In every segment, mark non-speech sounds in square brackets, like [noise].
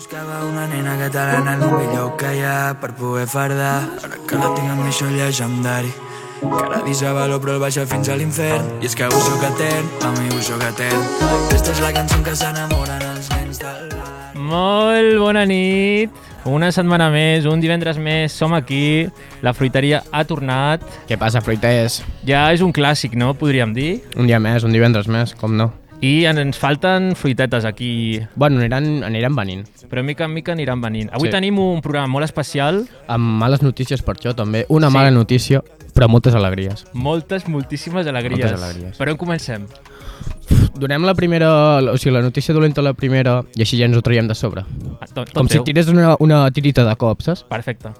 Buscava una nena catalana el millor que hi ha per poder fardar. Ara que la tinc amb això llegendari. Cada dia valor però el baixa fins a l'infern. I és que ho soc etern, a mi ho soc etern. Aquesta és la cançó que s'enamoren els nens del bar. Molt bona nit. Una setmana més, un divendres més, som aquí. La fruiteria ha tornat. Què passa, fruiters? Ja és un clàssic, no? Podríem dir. Un dia més, un divendres més, com no? I en- ens falten fruitetes aquí, Bueno, aniran, aniran venint. però mica en mica aniran venint. Avui Sí. tenim un programa molt especial, Amb males notícies per això, també. Una Sí. mala notícia, però moltes alegries. moltes, moltíssimes alegries. Moltes alegries. Per on comencem? Donem la primera, o sigui, la notícia dolenta la primera i així ja ens ho traiem de sobre. Ah, Tot, tot Com si teu. tirés una, una tirita de cop, saps? Perfecte.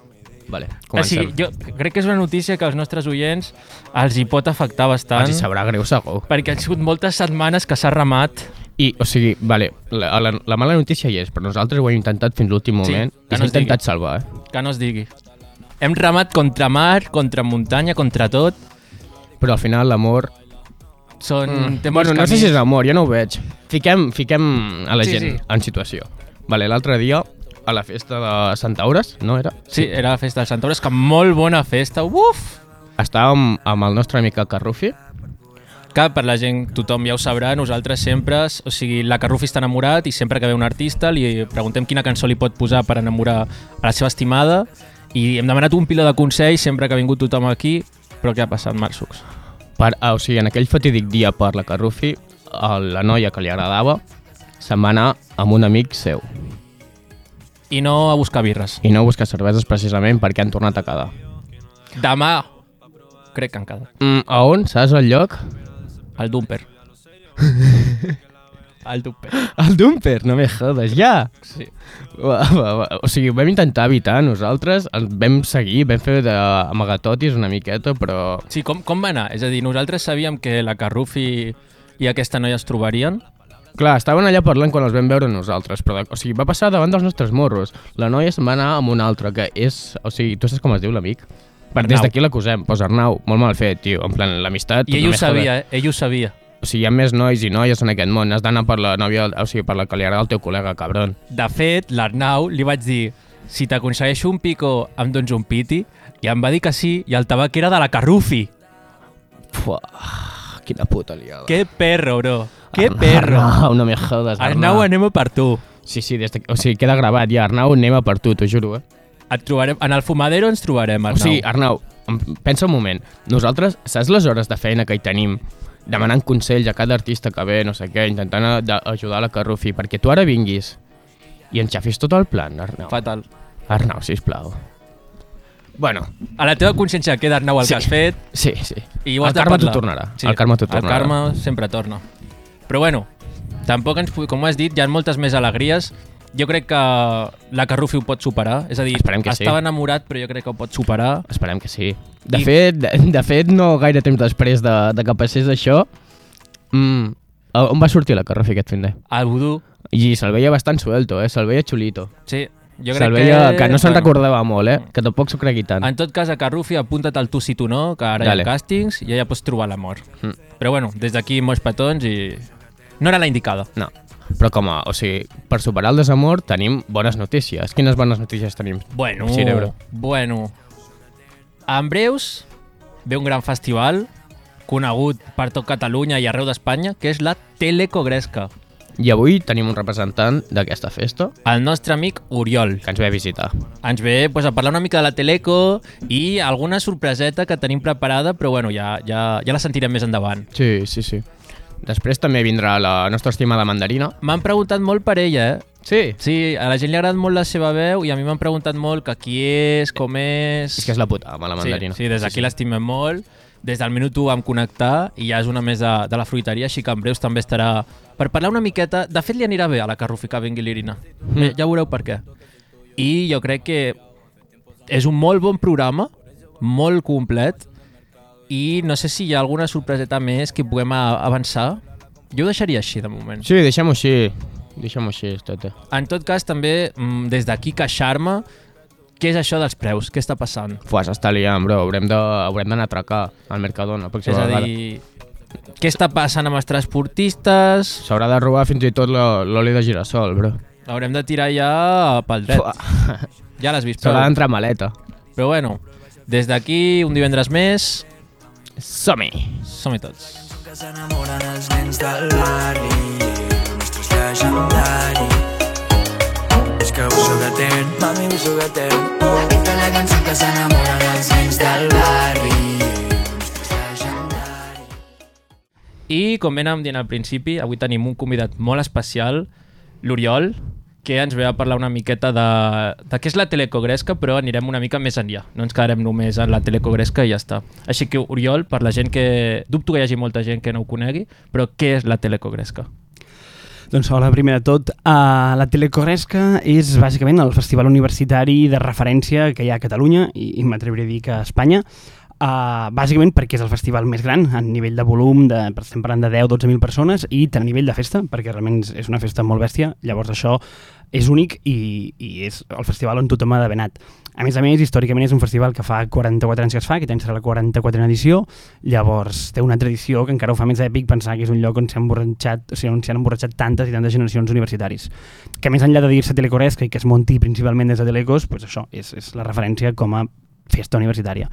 Vale, comencem. sigui, jo crec que és una notícia que als nostres oients els hi pot afectar bastant, Els hi sabrà greu, segur. perquè han sigut moltes setmanes que s'ha remat I, o sigui, vale, la, la, la mala notícia hi és, però nosaltres ho hem intentat fins l'últim Sí, moment que i no s'ha es digui. intentat salvar, eh? que no es digui. Hem remat contra mar, contra muntanya, contra tot. Però al final l'amor... Són, Mm. Bueno, no sé si és amor, jo no ho veig. Fiquem, fiquem a la Sí, gent sí. en situació. Vale, l'altre dia, a la festa de Santa Aures, no era? Sí, era la festa dels Centaures, que molt bona festa. Uf! Estàvem amb el nostre amic el Carrufi. Que per la gent, tothom ja ho sabrà, nosaltres sempre, o sigui, la Carrufi està enamorat i sempre que ve un artista li preguntem quina cançó li pot posar per enamorar a la seva estimada i hem demanat un piló de consells sempre que ha vingut tothom aquí, però què ha passat, Marsucs? Per, ah, o sigui, en aquell fatídic dia per la Carrufi, la noia que li agradava se'n va anar amb un amic seu. I no a buscar birres. I no busca cerveses precisament perquè han tornat a quedar. Demà, crec que han quedat. Mm, a on? Saps el lloc? El Dumper. [laughs] el Dumper. El Dumper, no me jodes, ja! Sí. Va, va, va. O sigui, ho vam intentar evitar nosaltres, el vam seguir, vam fer d'amagatotis una miqueta, però... Sí, com, com va anar? És a dir, nosaltres sabíem que la Carrufi i aquesta noia es trobarien. Clar, estaven allà parlant quan els vam veure nosaltres, però o sigui, va passar davant dels nostres morros. La noia se'n va anar amb un altre, que és... O sigui, tu saps com es diu l'amic? Per des d'aquí l'acusem. Pues Arnau, molt mal fet, tio. En plan, l'amistat... I ell ho sabia, eh? ell ho sabia. O sigui, hi ha més nois i noies en aquest món. Has d'anar per la nòvia, o sigui, per la que li agrada el teu col·lega, cabron. De fet, l'Arnau li vaig dir si t'aconsegueixo un pico em dones un piti i em va dir que sí i el tabac era de la Carrufi. Fuà, quina puta liada. Que perro, bro. Que perro. Arnau, no me jodes, Arnau, anem a per tu. Sí, sí, des de... o sigui, queda gravat ja. Arnau, anem a per tu, t'ho juro, eh? Et trobarem, en el fumadero ens trobarem, O Arnau. sigui, Arnau, pensa un moment. Nosaltres, saps les hores de feina que hi tenim demanant consells a cada artista que ve, no sé què, intentant ajudar la Carrufi, perquè tu ara vinguis i ens xafis tot el plan, Arnau. Fatal. Arnau, sisplau. Bueno, A la teva consciència queda, Arnau, el Sí. que has fet sí, sí. i ho has el karma t'ho tornarà. El karma t'ho tornarà. El karma sempre torna. Però bueno, tampoc ens... Com has dit, hi ha moltes més alegries. Jo crec que la Carrufi ho pot superar. És a dir, Esperem que sí. estava enamorat, però jo crec que ho pot superar. Esperem que sí. De, I- fet, de, de fet, no gaire temps després de, de que passés això, mm, on va sortir la Carrufi aquest fin de? El vudú, I se'l veia bastant suelto, eh? Se'l veia xulito. sí. Jo crec veia que... que no se'n bueno, recordava molt, eh? Que tampoc s'ho cregui tant. En tot cas, a Carrufi, apunta't al tu si tu no, que ara Dale. hi ha càstings i ja pots trobar l'amor. Mm. Però bueno, des d'aquí molts petons i... No era la indicada. No. Però com a, o sigui, per superar el desamor tenim bones notícies. Quines bones notícies tenim? Bueno, Cerebro. bueno. En breus ve un gran festival conegut per tot Catalunya i arreu d'Espanya, que és la Telecogresca. I avui tenim un representant d'aquesta festa El nostre amic Oriol. que ens ve a visitar. Ens ve pues, a parlar una mica de la Teleco i alguna sorpreseta que tenim preparada, però bueno, ja, ja, ja la sentirem més endavant. Sí, sí, sí. Després també vindrà la nostra estimada mandarina. M'han preguntat molt per ella, eh? Sí. Sí, a la gent li ha agradat molt la seva veu i a mi m'han preguntat molt que qui és, com és... És que és la puta, la mandarina. Sí, sí des d'aquí l'estimem molt. Des del minut 1 vam connectar i ja és una més de, la fruiteria, així que en breus també estarà per parlar una miqueta. De fet, li anirà bé a la Carrufi que vingui l'Irina. Mm. Ja veureu per què. I jo crec que és un molt bon programa, molt complet, i no sé si hi ha alguna sorpreseta més que puguem avançar. Jo ho deixaria així, de moment. Sí, deixem-ho així. Deixem-ho així, tete. En tot cas, també, mm, des d'aquí, queixar-me què és això dels preus, què està passant? Fuà, s'està liant, bro. Haurem de- haurem d'anar a atracar al Mercadona. És a vegada. dir, què està passant amb els transportistes? S'haurà de robar fins i tot l'o- l'oli de girassol, bro. Haurem de tirar ja pel dret. [laughs] Ja l'has vist, però, d'entrar maleta. però bueno, des d'aquí, un divendres més, Som-hi! som-hi tots. que s'enamoren els nens del barri El nostre és llegendari És que vull que ten, mami vull que ten Aquesta és la cançó que s'enamoren els nens del barri I com bé anàvem dient al principi, avui tenim un convidat molt especial, l'Oriol, que ens ve a parlar una miqueta de, de què és la telecogresca, però anirem una mica més enllà. No ens quedarem només en la telecogresca i ja està. Així que, Oriol, per la gent que... Dubto que hi hagi molta gent que no ho conegui, però què és la telecogresca? Doncs hola, primer de tot. Uh, la Telecorresca és bàsicament el festival universitari de referència que hi ha a Catalunya i, i m'atreviré a dir que a Espanya. Uh, bàsicament perquè és el festival més gran a nivell de volum, de, estem parlant de 10-12.000 persones i a nivell de festa, perquè realment és una festa molt bèstia, llavors això és únic i, i és el festival on tothom ha d'haver anat. A més a més, històricament és un festival que fa 44 anys que es fa, aquest any serà la 44a edició, llavors té una tradició que encara ho fa més èpic pensar que és un lloc on s'han emborratxat, o sigui, s'han emborratxat tantes i tantes generacions universitaris. Que més enllà de dir-se Telecoresca i que es monti principalment des de Telecos, pues això és, és la referència com a festa universitària.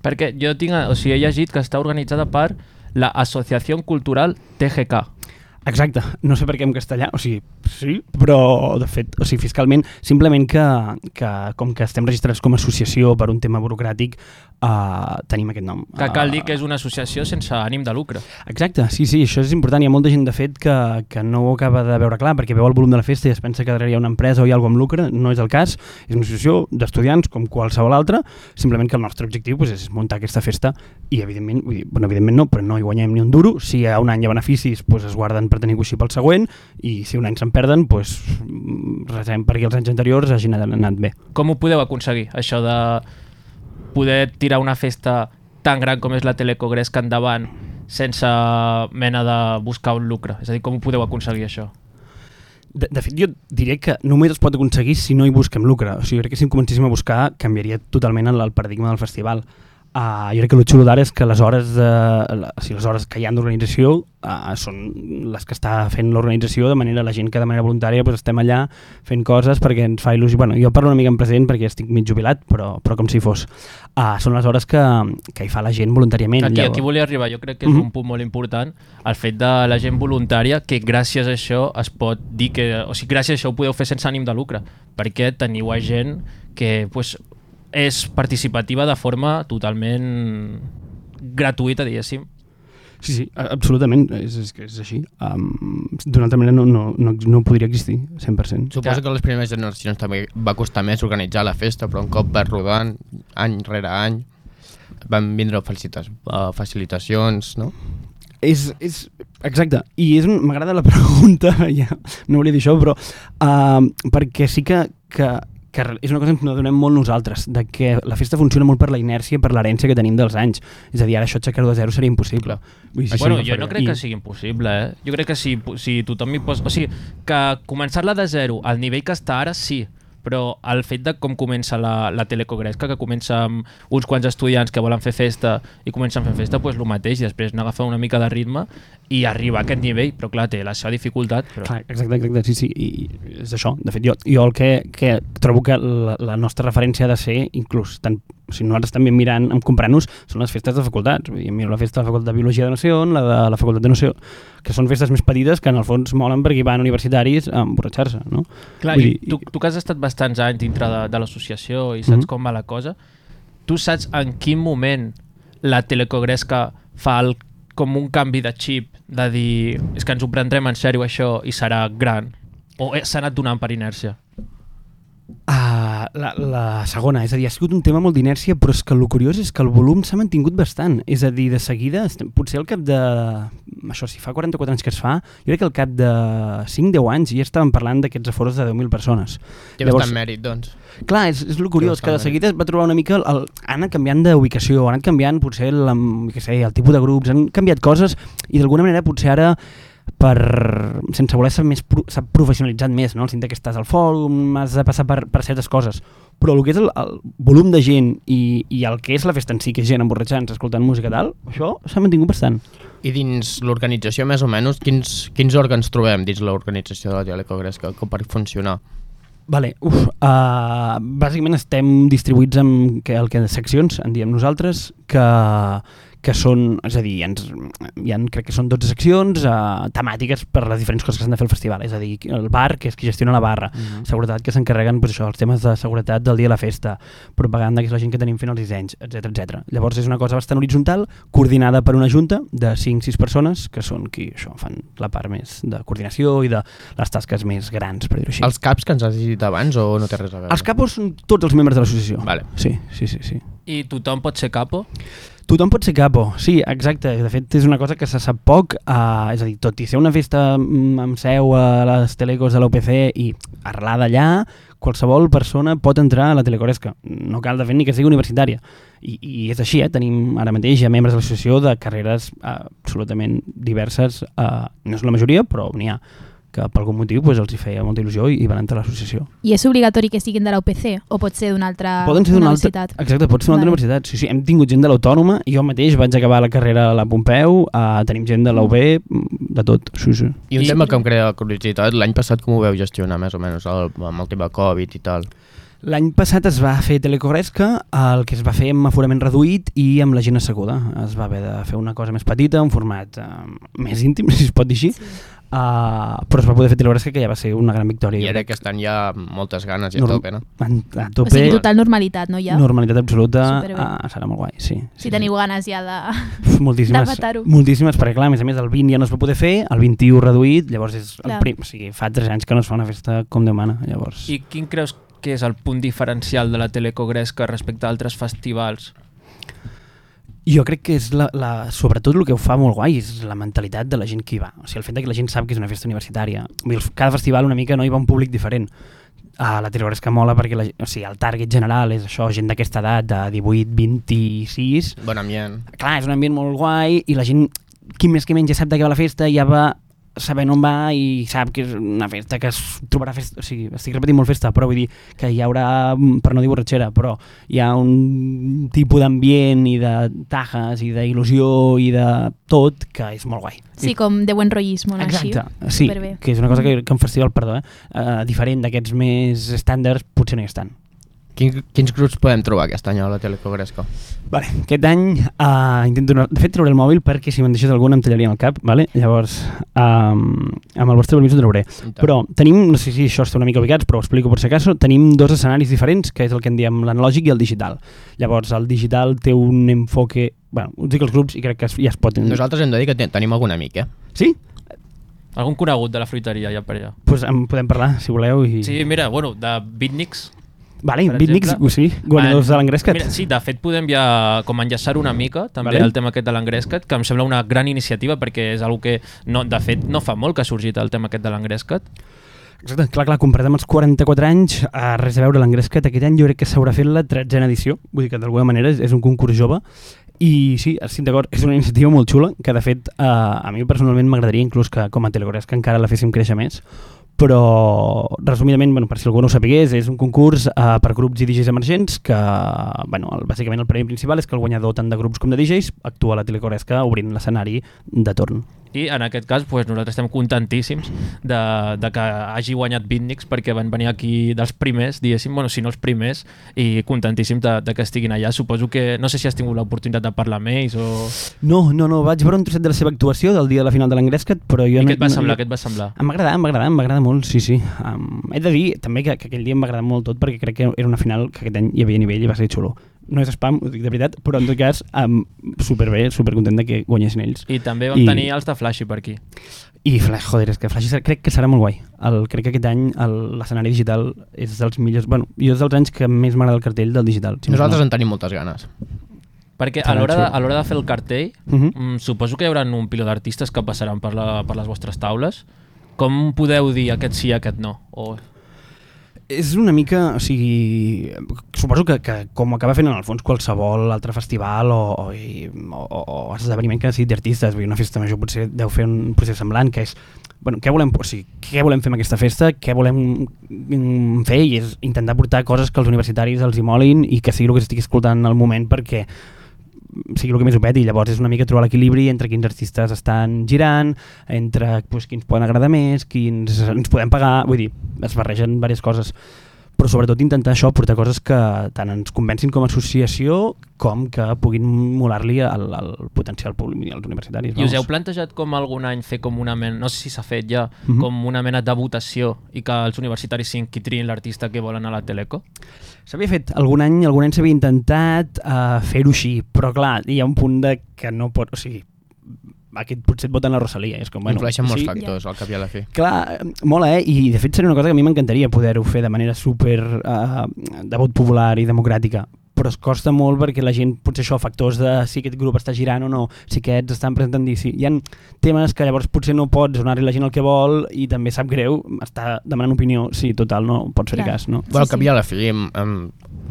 Perquè jo tinc, o sigui, he llegit que està organitzada per la Associació Cultural TGK. Exacte, no sé per què en castellà, o sigui, sí, però de fet, o sigui, fiscalment, simplement que, que com que estem registrats com a associació per un tema burocràtic, uh, tenim aquest nom. Que cal dir que és una associació sense ànim de lucre. Exacte, sí, sí, això és important. Hi ha molta gent, de fet, que, que no ho acaba de veure clar, perquè veu el volum de la festa i es pensa que darrere hi ha una empresa o hi ha alguna amb lucre. No és el cas. És una associació d'estudiants com qualsevol altra, simplement que el nostre objectiu pues, és muntar aquesta festa i, evidentment, vull dir, bueno, evidentment no, però no hi guanyem ni un duro. Si hi ha un any hi ha beneficis, pues, es guarden per tenir coixí pel següent i si un any se'n perden, pues, mm, resem perquè els anys anteriors hagin anat bé. Com ho podeu aconseguir, això de poder tirar una festa tan gran com és la Telecogresca endavant sense mena de buscar un lucre? És a dir, com ho podeu aconseguir això? De, de fet, jo diré que només es pot aconseguir si no hi busquem lucre. O sigui, crec que si en comencéssim a buscar canviaria totalment el paradigma del festival. Uh, jo crec que el xulo d'ara és que les hores, de, la, o sigui, les hores que hi ha d'organització uh, són les que està fent l'organització, de manera la gent que de manera voluntària pues, estem allà fent coses perquè ens fa il·lusió. Bueno, jo parlo una mica en present perquè estic mig jubilat, però, però com si fos. Uh, són les hores que, que hi fa la gent voluntàriament. Aquí, aquí volia arribar, jo crec que és Mhm. un punt molt important, el fet de la gent voluntària, que gràcies a això es pot dir que, o sigui, gràcies a això ho podeu fer sense ànim de lucre, perquè teniu a gent que pues, és participativa de forma totalment gratuïta, diguéssim. Sí, sí, absolutament, és, és, que és així. Um, D'una altra manera no, no, no, no podria existir, 100%. Suposo Ja. que les primeres generacions també va costar més organitzar la festa, però un cop va rodant, any rere any, van vindre uh, facilitacions, no? És, és, exacte, i és m'agrada la [laughs] pregunta, ja, no volia dir això, però uh, perquè sí que, que, que és una cosa que ens adonem molt nosaltres, de que la festa funciona molt per la inèrcia, per l'herència que tenim dels anys. És a dir, ara això aixecar-ho de zero seria impossible. Vull dir, si bueno, jo no crec que I- sigui impossible, eh? Jo crec que si, si tothom hi posa... O sigui, que començar-la de zero al nivell que està ara, sí, però el fet de com comença la, la telecogresca, que comença amb uns quants estudiants que volen fer festa i comencen fent festa, doncs el mateix, i després anar agafant una mica de ritme i arribar a aquest nivell, però clar, té la seva dificultat. Però... Clar, exacte, exacte, sí, sí, i és això. De fet, jo, jo el que, que trobo que la, la nostra referència ha de ser, inclús, tant, o sigui, nosaltres també mirant, en comparant-nos, són les festes de facultats. Vull dir, miro la festa de la facultat de Biologia de on, la de la facultat de on, que són festes més petites que en el fons molen perquè van universitaris a emborratxar-se, no? Clar, Vull i dir, tu, tu que has estat bastants anys dintre de, de l'associació i saps Mhm. com va la cosa, tu saps en quin moment la telecogresca fa el, com un canvi de xip de dir és que ens ho prendrem en sèrio això i serà gran o eh, s'ha anat donant per inèrcia Uh, la, la segona, és a dir, ha sigut un tema molt d'inèrcia, però és que el curiós és que el volum s'ha mantingut bastant. És a dir, de seguida, potser al cap de... Això, si fa 44 anys que es fa, jo crec que al cap de 5-10 anys ja estàvem parlant d'aquests afores de 10.000 persones. Té Llavors- bastant mèrit, doncs. Clar, és, és el curiós, que de seguida es va trobar una mica... El, el, ha anat canviant d'ubicació, ha anat canviant potser el, què sé, el tipus de grups, han canviat coses i d'alguna manera potser ara per, sense voler ser més, s'ha professionalitzat més, no? el sentit que estàs al fòrum, has de passar per, per certes coses. però el que és el, el volum de gent i, i el que és la festa en si, que és gent emborratxant-se, escoltant música i tal, això s'ha mantingut bastant. I dins l'organització, més o menys, quins, quins òrgans trobem dins l'organització de la Telecogresca com per funcionar? Vale, uf, uh, bàsicament estem distribuïts en que, el que seccions, en diem nosaltres, que, que són, és a dir, hi ha, hi ha crec que són 12 seccions uh, temàtiques per les diferents coses que s'han de fer al festival, és a dir, el bar, que és qui gestiona la barra, mm -hmm. seguretat, que s'encarreguen pues, això, els temes de seguretat del dia de la festa, propaganda, que és la gent que tenim fent els dissenys, etc etc. Llavors és una cosa bastant horitzontal, coordinada per una junta de 5-6 persones, que són qui això, fan la part més de coordinació i de les tasques més grans, per dir-ho així. Els caps que ens has dit abans o no té res a veure? Els capos són tots els membres de l'associació. Vale. Sí, sí, sí, sí. I tothom pot ser capo? Tothom pot ser capo, sí, exacte. De fet, és una cosa que se sap poc, uh, és a dir, tot i ser una festa mm, amb seu a les telecos de l'UPC i arrelada allà, qualsevol persona pot entrar a la telecoresca. No cal de fet ni que sigui universitària. I, i és així, eh? tenim ara mateix ja membres de l'associació de carreres uh, absolutament diverses, uh, no és la majoria, però n'hi ha que per algun motiu pues, els hi feia molta il·lusió i, i van entrar a l'associació. I és obligatori que siguin de la UPC o pot ser d'una altra Poden ser d'una altra... universitat? Exacte, pot ser d'una altra Vale. universitat. Sí, sí, hem tingut gent de l'Autònoma, jo mateix vaig acabar la carrera a la Pompeu, uh, tenim gent de la UB, mm, de tot, sí, sí. I un I- tema que em crea curiositat, l'any passat com ho veu gestionar més o menys el, amb el tema Covid i tal? L'any passat es va fer Telecogresca, el que es va fer amb aforament reduït i amb la gent asseguda. Es va haver de fer una cosa més petita, un format uh, més íntim, [laughs] si es pot dir així, uh, però es va poder fer Telecogresca, que ja va ser una gran victòria. I ara que estan ja moltes ganes i a Norm- tope, no? En- A O tope, sigui, total normalitat, no, ja? normalitat absoluta, uh, serà molt guai, sí. sí Si teniu ganes ja de... Uf, moltíssimes, de matar-ho. moltíssimes, perquè clar, a més a més el 20 ja no es va poder fer, el 21 reduït, llavors és el Clar. prim, o sigui, fa 3 anys que no es fa una festa com Déu mana, llavors... I quin creus que és el punt diferencial de la Telecogresca respecte a altres festivals? Jo crec que és la, la, sobretot el que ho fa molt guai és la mentalitat de la gent que hi va. O sigui, el fet que la gent sap que és una festa universitària. Cada festival una mica no hi va un públic diferent. A la Telegresca mola perquè la, o sigui, el target general és això, gent d'aquesta edat, de 18, 26... Bon ambient. Clar, és un ambient molt guai i la gent, qui més que menys ja sap de què va la festa, ja va sabent on va i sap que és una festa que es trobarà festa, o sigui, estic repetint molt festa, però vull dir que hi haurà, per no dir borratxera, però hi ha un tipus d'ambient i de tajes i d'il·lusió i de tot que és molt guai. Sí, com de buen rollismo, no? Exacte, Així. sí, Superbé. que és una cosa que, que un festival, perdó, eh, uh, diferent d'aquests més estàndards, potser no hi estan. Quin, quins grups podem trobar aquest any a la Telecogresca? Vale, aquest any uh, intento... No... De fet, trauré el mòbil perquè si me'n deixes algun em tallarien el cap, vale? llavors um, amb el vostre permís ho trauré. Però tenim, no sé si això està una mica ubicats, però ho explico per si acaso, tenim dos escenaris diferents, que és el que en diem l'analògic i el digital. Llavors, el digital té un enfoque... Bueno, us dic els grups i crec que es, ja es pot... Nosaltres hem de dir que ten tenim algun amic, eh? Sí? Algun conegut de la fruiteria ja per allà? Doncs pues en podem parlar, si voleu. I... Sí, mira, bueno, de Bitniks. Vale, Bitniks, exemple. sí, guanyadors de l'Engrescat. Mira, sí, de fet podem ja com enllaçar una mica també Vale. el tema aquest de l'Engrescat, que em sembla una gran iniciativa perquè és algo que, no, de fet, no fa molt que ha sorgit el tema aquest de l'Engrescat. Exacte, clar, clar, comparat amb els 44 anys, a res a veure l'Engrescat, aquest any jo crec que s'haurà fet la tretzena edició, vull dir que d'alguna manera és, és un concurs jove, i sí, estic d'acord, és una iniciativa molt xula, que de fet eh, a mi personalment m'agradaria inclús que com a Telegresca encara la féssim créixer més, però resumidament, bueno, per si algú no ho sapigués, és un concurs eh, per grups i DJs emergents que, bueno, el, bàsicament el premi principal és que el guanyador tant de grups com de DJs actua a la Telecoresca obrint l'escenari de torn. I en aquest cas pues, nosaltres estem contentíssims de, de que hagi guanyat Bitniks perquè van venir aquí dels primers, diguéssim, bueno, si no els primers, i contentíssims de, de que estiguin allà. Suposo que, no sé si has tingut l'oportunitat de parlar amb ells o... No, no, no, vaig veure un trosset de la seva actuació del dia de la final de l'Engrescat, però jo I no... què et va no- semblar? Què et va semblar? Em va agradar, em va agradar, em va agradar molt, sí, sí. Um, he de dir també que, que aquell dia em va agradar molt tot perquè crec que era una final que aquest any hi havia nivell i va ser xulo. No és spam, ho dic de veritat, però en tot cas um, superbé, supercontent de que guanyessin ells. I també vam I- tenir els de Flashy per aquí. I Flash, joder, és que Flash serà- crec que serà molt guai. El, crec que aquest any el- l'escenari digital és dels millors... Bueno, jo és dels anys que més m'agrada el cartell del digital. Si Nosaltres no. en tenim moltes ganes. Perquè a l'hora de, a l'hora de fer el cartell, Mhm. mm, suposo que hi haurà un piló d'artistes que passaran per, la, per les vostres taules. Com podeu dir aquest sí i aquest no? O... És una mica, o sigui, suposo que, que com acaba fent en el fons qualsevol altre festival o, o, o, o esdeveniment que sigui d'artistes, una festa major potser deu fer un procés semblant, que és bueno, què volem, o sigui, què volem fer amb aquesta festa, què volem mm, fer i és intentar portar coses que els universitaris els hi molin i que sigui el que estigui escoltant al moment perquè sigui el que més ho peti, llavors és una mica trobar l'equilibri entre quins artistes estan girant, entre pues, quins poden agradar més, quins ens podem pagar, vull dir, es barregen diverses coses però sobretot intentar això, portar coses que tant ens convencin com a associació com que puguin molar-li al, al potencial públic als universitaris. I us vamos. heu plantejat com algun any fer com una mena, no sé si s'ha fet ja, Mhm. com una mena de votació i que els universitaris siguin qui triïn l'artista que volen a la Teleco? S'havia fet algun any, algun any s'havia intentat uh, fer-ho així, però clar, hi ha un punt de que no pot, o sigui, aquest potser et voten la Rosalia, és com, Bueno, Influeixen molts sí, factors, al cap i a la fi. Clar, eh, mola, eh? I de fet seria una cosa que a mi m'encantaria poder-ho fer de manera super uh, de vot popular i democràtica però es costa molt perquè la gent, potser això, factors de si aquest grup està girant o no, si aquests estan presentant i si hi ha temes que llavors potser no pots donar-li la gent el que vol i també sap greu, està demanant opinió, sí, total, no pots fer Clar. cas, no? Bueno, al Sí, cap sí. i a la fi, em, em,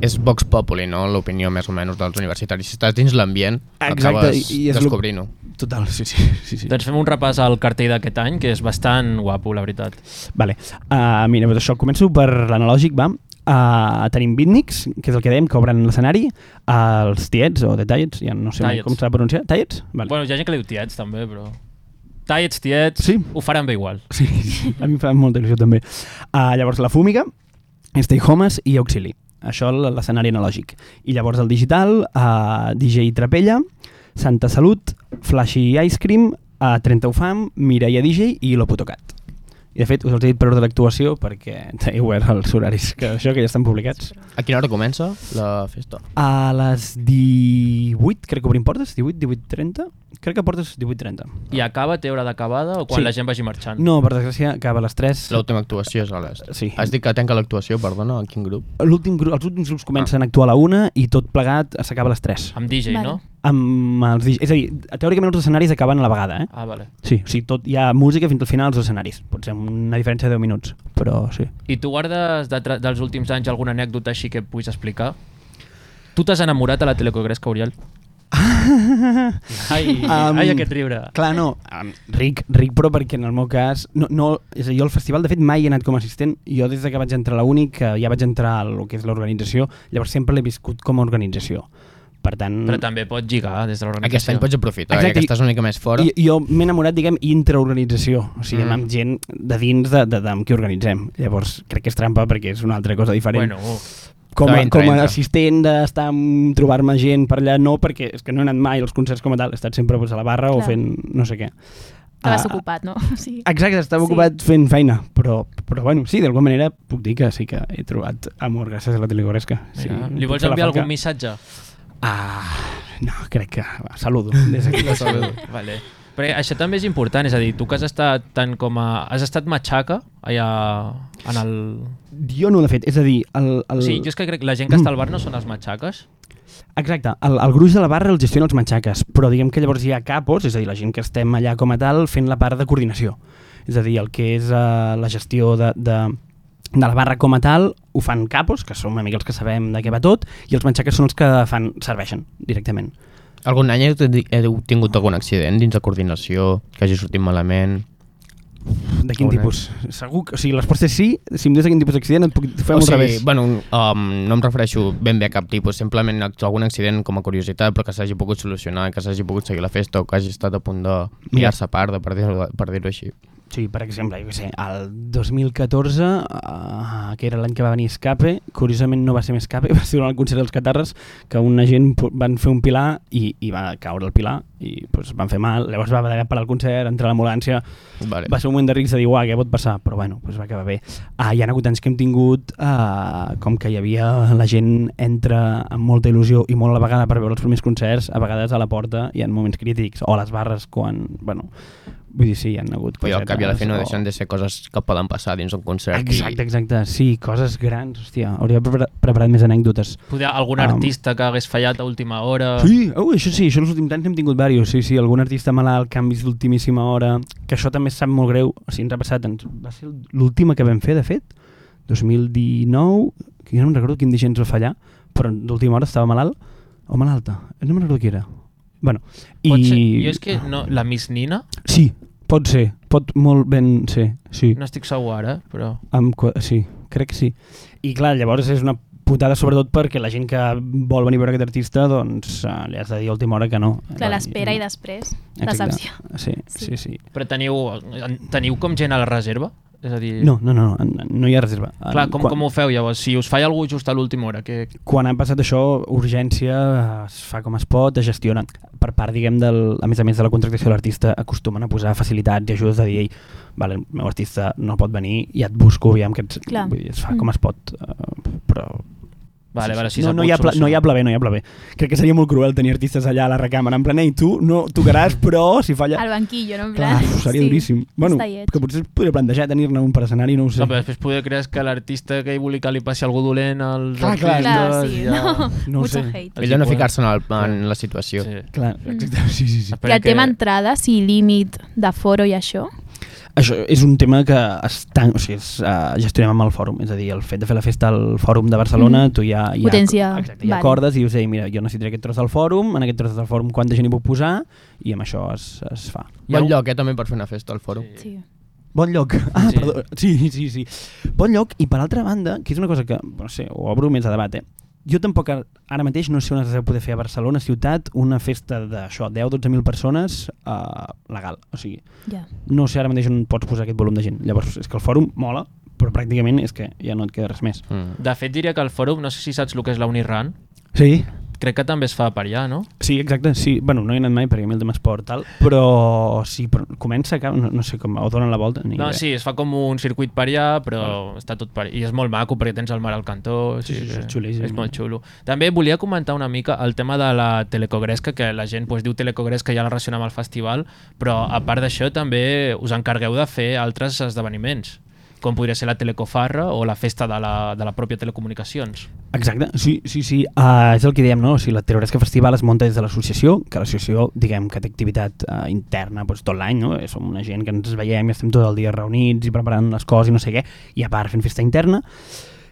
és Vox Populi, no?, l'opinió més o menys dels universitaris. Si estàs dins l'ambient, acabes descobrint-ho. Total, sí, sí. sí, sí. Doncs fem un repàs al cartell d'aquest any, que és bastant guapo, la veritat. Vale. Uh, mira, doncs això, començo per l'analògic, va. Uh, tenim Beatniks, que és el que dèiem, que obren l'escenari, uh, els Tiets, o The Tiets, ja no sé Tiets. com s'ha de pronunciar. Tiets? Vale. Bueno, hi ha gent que li diu tiets, també, però... Tiets, tiets, Sí. ho faran bé igual. Sí, a mi em fa molta il·lusió també. Uh, llavors la Fúmiga, Stay Homes i Auxili. Això l'escenari analògic. I llavors el digital, uh, DJ Trapella, Santa Salut, Flashy Ice Cream, uh, 30 Ufam, Mireia DJ i Loputocat. I de fet us els he dit per ordre d'actuació perquè [laughs] teniu els horaris, que això que ja estan publicats. A quina hora comença la festa? A les 18, crec que obrim portes, 18, 18.30? Crec que portes 18.30. I acaba, té hora d'acabada o quan Sí. la gent vagi marxant? No, per desgràcia, acaba a les 3. L'última actuació és a les... Sí. Has dit que tanca l'actuació, perdona, a quin grup? L'últim grup, els últims grups comencen a actuar a la una i tot plegat s'acaba a les 3. Amb DJ, Vale. no? Amb els, dig- és a dir, teòricament els escenaris acaben a la vegada, eh? Ah, vale. Sí, o sigui, tot, hi ha música fins al final als escenaris. Pot ser una diferència de 10 minuts, però sí. I tu guardes de dels últims anys alguna anècdota així que puguis explicar? Tu t'has enamorat a la Telecogresca, Oriol? [laughs] ai, Um, ai, aquest riure. Clar, no, um, ric, ric, però perquè en el meu cas... No, no, és a dir, jo al festival, de fet, mai he anat com a assistent. Jo des de que vaig entrar a la UNI, que ja vaig entrar al que és l'organització, llavors sempre l'he viscut com a organització. Per tant... Però també pots lligar des de l'organització. Aquest any pots aprofitar, Exacte, Exacte, que estàs una mica més fora. I, jo m'he enamorat, diguem, intraorganització, o sigui, Mm. amb gent de dins de, de, de, amb qui organitzem. Llavors, crec que és trampa perquè és una altra cosa diferent. Bueno, com, a, entra, com a entra. assistent d'estar trobar-me gent per allà, no, perquè és que no he anat mai als concerts com a tal, he estat sempre pues, a la barra o Clar. fent no sé què. Estaves Ah, ocupat, no? [laughs] Sí. Exacte, estava Sí. ocupat fent feina, però, però bueno, sí, d'alguna manera puc dir que sí que he trobat amor gràcies a la Telegoresca. Sí, mira, li vols enviar algun missatge? Ah, no, crec que... Va, saludo. Des d'aquí la saludo. [laughs] Vale. Però això també és important, és a dir, tu que has estat tant com a... Has estat matxaca allà en el... Jo no l'he fet, és a dir... El, el... Sí, jo és que crec que la gent que està al bar no són els matxaques. Exacte, el, el gruix de la barra el gestiona els matxaques, però diguem que llavors hi ha capos, és a dir, la gent que estem allà com a tal fent la part de coordinació. És a dir, el que és uh, la gestió de, de, de la barra com a tal ho fan capos, que són una mica els que sabem de què va tot, i els matxaques són els que fan serveixen directament. Algun any heu, tingut algun accident dins de coordinació que hagi sortit malament? De quin tipus? Segur que, o sigui, resposta és sí, si em dius de quin tipus d'accident et puc fer o sigui, revés. bueno, um, no em refereixo ben bé a cap tipus, simplement algun accident com a curiositat, però que s'hagi pogut solucionar, que s'hagi pogut seguir la festa o que hagi estat a punt de mirar-se a part, de, per dir-ho així. Sí, per exemple, jo sé, el 2014, uh, que era l'any que va venir Escape, curiosament no va ser més Escape, [laughs] va ser durant el concert dels Catarres, que una gent van fer un pilar i, i va caure el pilar i pues, van fer mal, llavors va haver parar el concert, entrar a l'ambulància, Vale. va ser un moment de risc de dir, uah, què pot passar? Però bueno, pues va acabar bé. Ah, hi ha hagut anys que hem tingut, uh, com que hi havia la gent entra amb molta il·lusió i molt a la vegada per veure els primers concerts, a vegades a la porta hi ha moments crítics, o a les barres quan, bueno, vull dir, sí, hi ha hagut Però al cap i a la fi no cosetes, o- deixen de ser coses que poden passar dins un concert. Exacte, exacte, sí, coses grans, hòstia, hauria preparat, més anècdotes. Poder, algun Um, artista que hagués fallat a última hora... Sí, oh, això sí, això els últims anys hem tingut diversos, sí, sí, algun artista malalt, canvis d'ultimíssima hora, que això també sap molt greu, o sigui, ens ha passat, ens, va ser l'última que vam fer, de fet, 2019, que jo no em recordo quin dia ens va fallar, però d'última hora estava malalt, o malalta, no me'n recordo qui era. Bueno, i... Pot ser, jo és que no, la Miss Nina, Sí, pot ser, pot molt ben ser, sí. no estic segur ara, però... Amb, qua- sí, crec que sí. I clar, llavors és una putada sobretot perquè la gent que vol venir a veure aquest artista doncs uh, li has de dir a última hora que no. Clar, l'espera i després, decepció. Sí, Sí. sí, sí. Però teniu, teniu com gent a la reserva? És a dir... No, no, no, no, no hi ha reserva. Clar, com, quan, com ho feu llavors? Si us falla algú just a l'última hora, que... quan ha passat això, urgència, es fa com es pot, es gestiona. Per part, diguem, del, a més a més de la contractació de l'artista, acostumen a posar facilitats i ajudes de dir, ei, vale, el meu artista no pot venir, ja et busco, aviam que ets... Clar. Vull dir, es fa Mm. com es pot, uh, però Vale, vale, sí, no, no, hi ha pla, no hi ha pla bé, no hi ha pla bé. Crec que seria molt cruel tenir artistes allà a la recàmera, en plan, ei, tu no tocaràs, [laughs] però si falla... Al banquillo, no? En Clar, plan, seria sí. duríssim. Bueno, que potser es podria plantejar tenir-ne un per escenari, no ho sé. No, però després poder creus que l'artista que hi vulgui que li passi algú dolent als Clar, clar, artistes... Clar, sí, ja... no. No sé. hate. Millor no ficar-se en, el- en la situació. Sí. Clar, exacte, sí, sí, sí. Espera el tema entrades i límit de foro i això? Això és un tema que està, o sigui, és, uh, gestionem amb el fòrum, és a dir, el fet de fer la festa al fòrum de Barcelona, Mm. tu ja, ja, Potencia, exacte, ja vale. acordes i dius, ei, mira, jo necessitaré aquest tros del fòrum, en aquest tros del fòrum quanta gent hi puc posar, i amb això es, es fa. Bon lloc, eh, també, per fer una festa al fòrum. Sí. Bon lloc. Ah, Sí. sí. perdó. Sí, sí, sí. Bon lloc, i per altra banda, que és una cosa que, no sé, ho obro més a debat, eh? Jo tampoc ar- ara mateix no sé on es deu poder fer a Barcelona ciutat una festa d'això, 10-12.000 persones uh, legal. O sigui, Ja. no sé ara mateix on pots posar aquest volum de gent. Llavors, és que el fòrum mola, però pràcticament és que ja no et queda res més. Mm. De fet, diria que el fòrum, no sé si saps el que és la Uniran, Sí? Crec que també es fa per allà, no? Sí, exacte, sí. Bueno, no he anat mai perquè a mi el tema esport tal, però sí, però comença, no, no sé com, o donen la volta, ni No, idea. sí, es fa com un circuit per allà, però està tot per I és molt maco perquè tens el mar al cantó. Sí, sí, sí, que és xulíssim. És molt xulo. També volia comentar una mica el tema de la telecogresca, que la gent pues, diu telecogresca ja la relaciona amb el festival, però a part d'això també us encargueu de fer altres esdeveniments com podria ser la Telecofarra o la festa de la, de la pròpia Telecomunicacions. Exacte, sí, sí, sí. Uh, és el que diem, no? O sigui, la Terroresca Festival es munta des de l'associació, que l'associació, diguem, que té activitat uh, interna doncs, tot l'any, no? Som una gent que ens veiem i estem tot el dia reunits i preparant les coses i no sé què, i a part fent festa interna.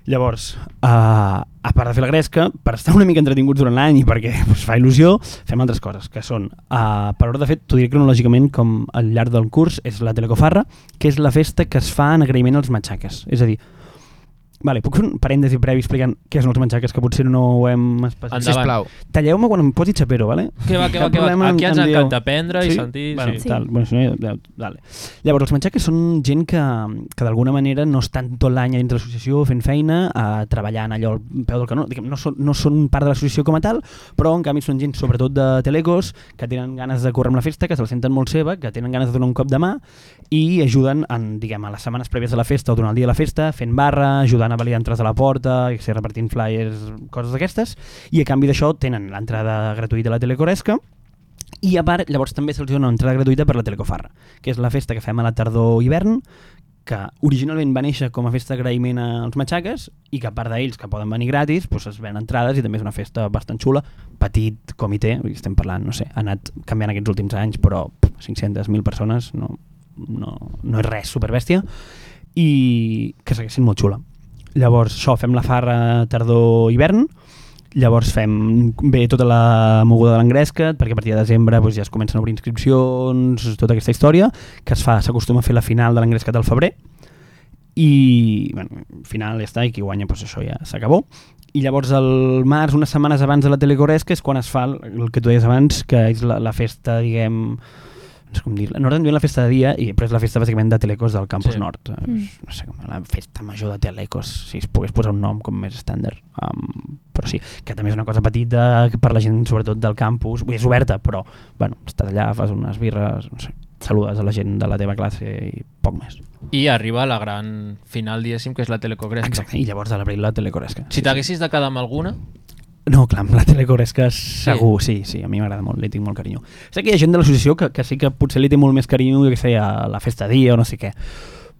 Llavors, uh, a part de fer la gresca, per estar una mica entretinguts durant l'any i perquè pues, fa il·lusió, fem altres coses, que són, uh, per ordre de fet, t'ho diré cronològicament com al llarg del curs, és la Telecofarra, que és la festa que es fa en agraïment als matxaques. És a dir, Vale, puc fer un parèntesi previ explicant què són els menjacques, que potser no ho hem especificat. Endavant. Sisplau. Talleu-me quan em posi xapero, vale? Que va, que va, que va. Aquí ens encanta aprendre i sentir. Bueno, sí. Sí. tal, bueno, si no, ja, vale. Llavors, els menjacques són gent que, que d'alguna manera no estan tot l'any a dins de l'associació fent feina, eh, treballant allò al peu del canó. Diguem, no, són, no són part de l'associació com a tal, però en canvi són gent, sobretot de telecos, que tenen ganes de córrer amb la festa, que se la senten molt seva, que tenen ganes de donar un cop de mà i ajuden en, diguem, a les setmanes prèvies de la festa o durant el dia de la festa, fent barra, ajudant a validar entrades a la porta, i ser repartint flyers, coses d'aquestes, i a canvi d'això tenen l'entrada gratuïta a la Telecoresca, i a part, llavors també se'ls dona una entrada gratuïta per la Telecofarra, que és la festa que fem a la tardor-hivern, que originalment va néixer com a festa d'agraïment als matxaques i que a part d'ells que poden venir gratis doncs es ven entrades i també és una festa bastant xula petit comitè, estem parlant no sé, ha anat canviant aquests últims anys però pff, 500.000 persones no, no, no és res superbèstia i que segueixin molt xula llavors això, fem la farra tardor-hivern. Llavors fem bé tota la moguda de l'engresca perquè a partir de desembre doncs, ja es comencen a obrir inscripcions tota aquesta història que es fa, s'acostuma a fer la final de l'engrescat al febrer. I bueno, final ja està i qui guanya doncs això ja s'acabó. I llavors al març, unes setmanes abans de la Telecoresca és quan es fa el, el que tu deies abans que és la, la festa, diguem no sé com dir no ordem la festa de dia, i, però és la festa bàsicament de Telecos del Campus Sí. Nord Mm. mm. no sé, com la festa major de Telecos si es pogués posar un nom com més estàndard um, però sí, que també és una cosa petita per la gent sobretot del campus vull dir, és oberta, però bueno, estàs allà, fas unes birres no sé, saludes a la gent de la teva classe i poc més I arriba la gran final, diguéssim, que és la Telecogresca. Exacte, i llavors a l'abril la Telecoresca Si t'haguessis de quedar amb alguna, No, clar, amb la Telecoresca segur, sí, sí, a mi m'agrada molt, li tinc molt carinyo. Sé que hi ha gent de l'associació que, que sí que potser li té molt més carinyo, que sé, a la festa dia o no sé què,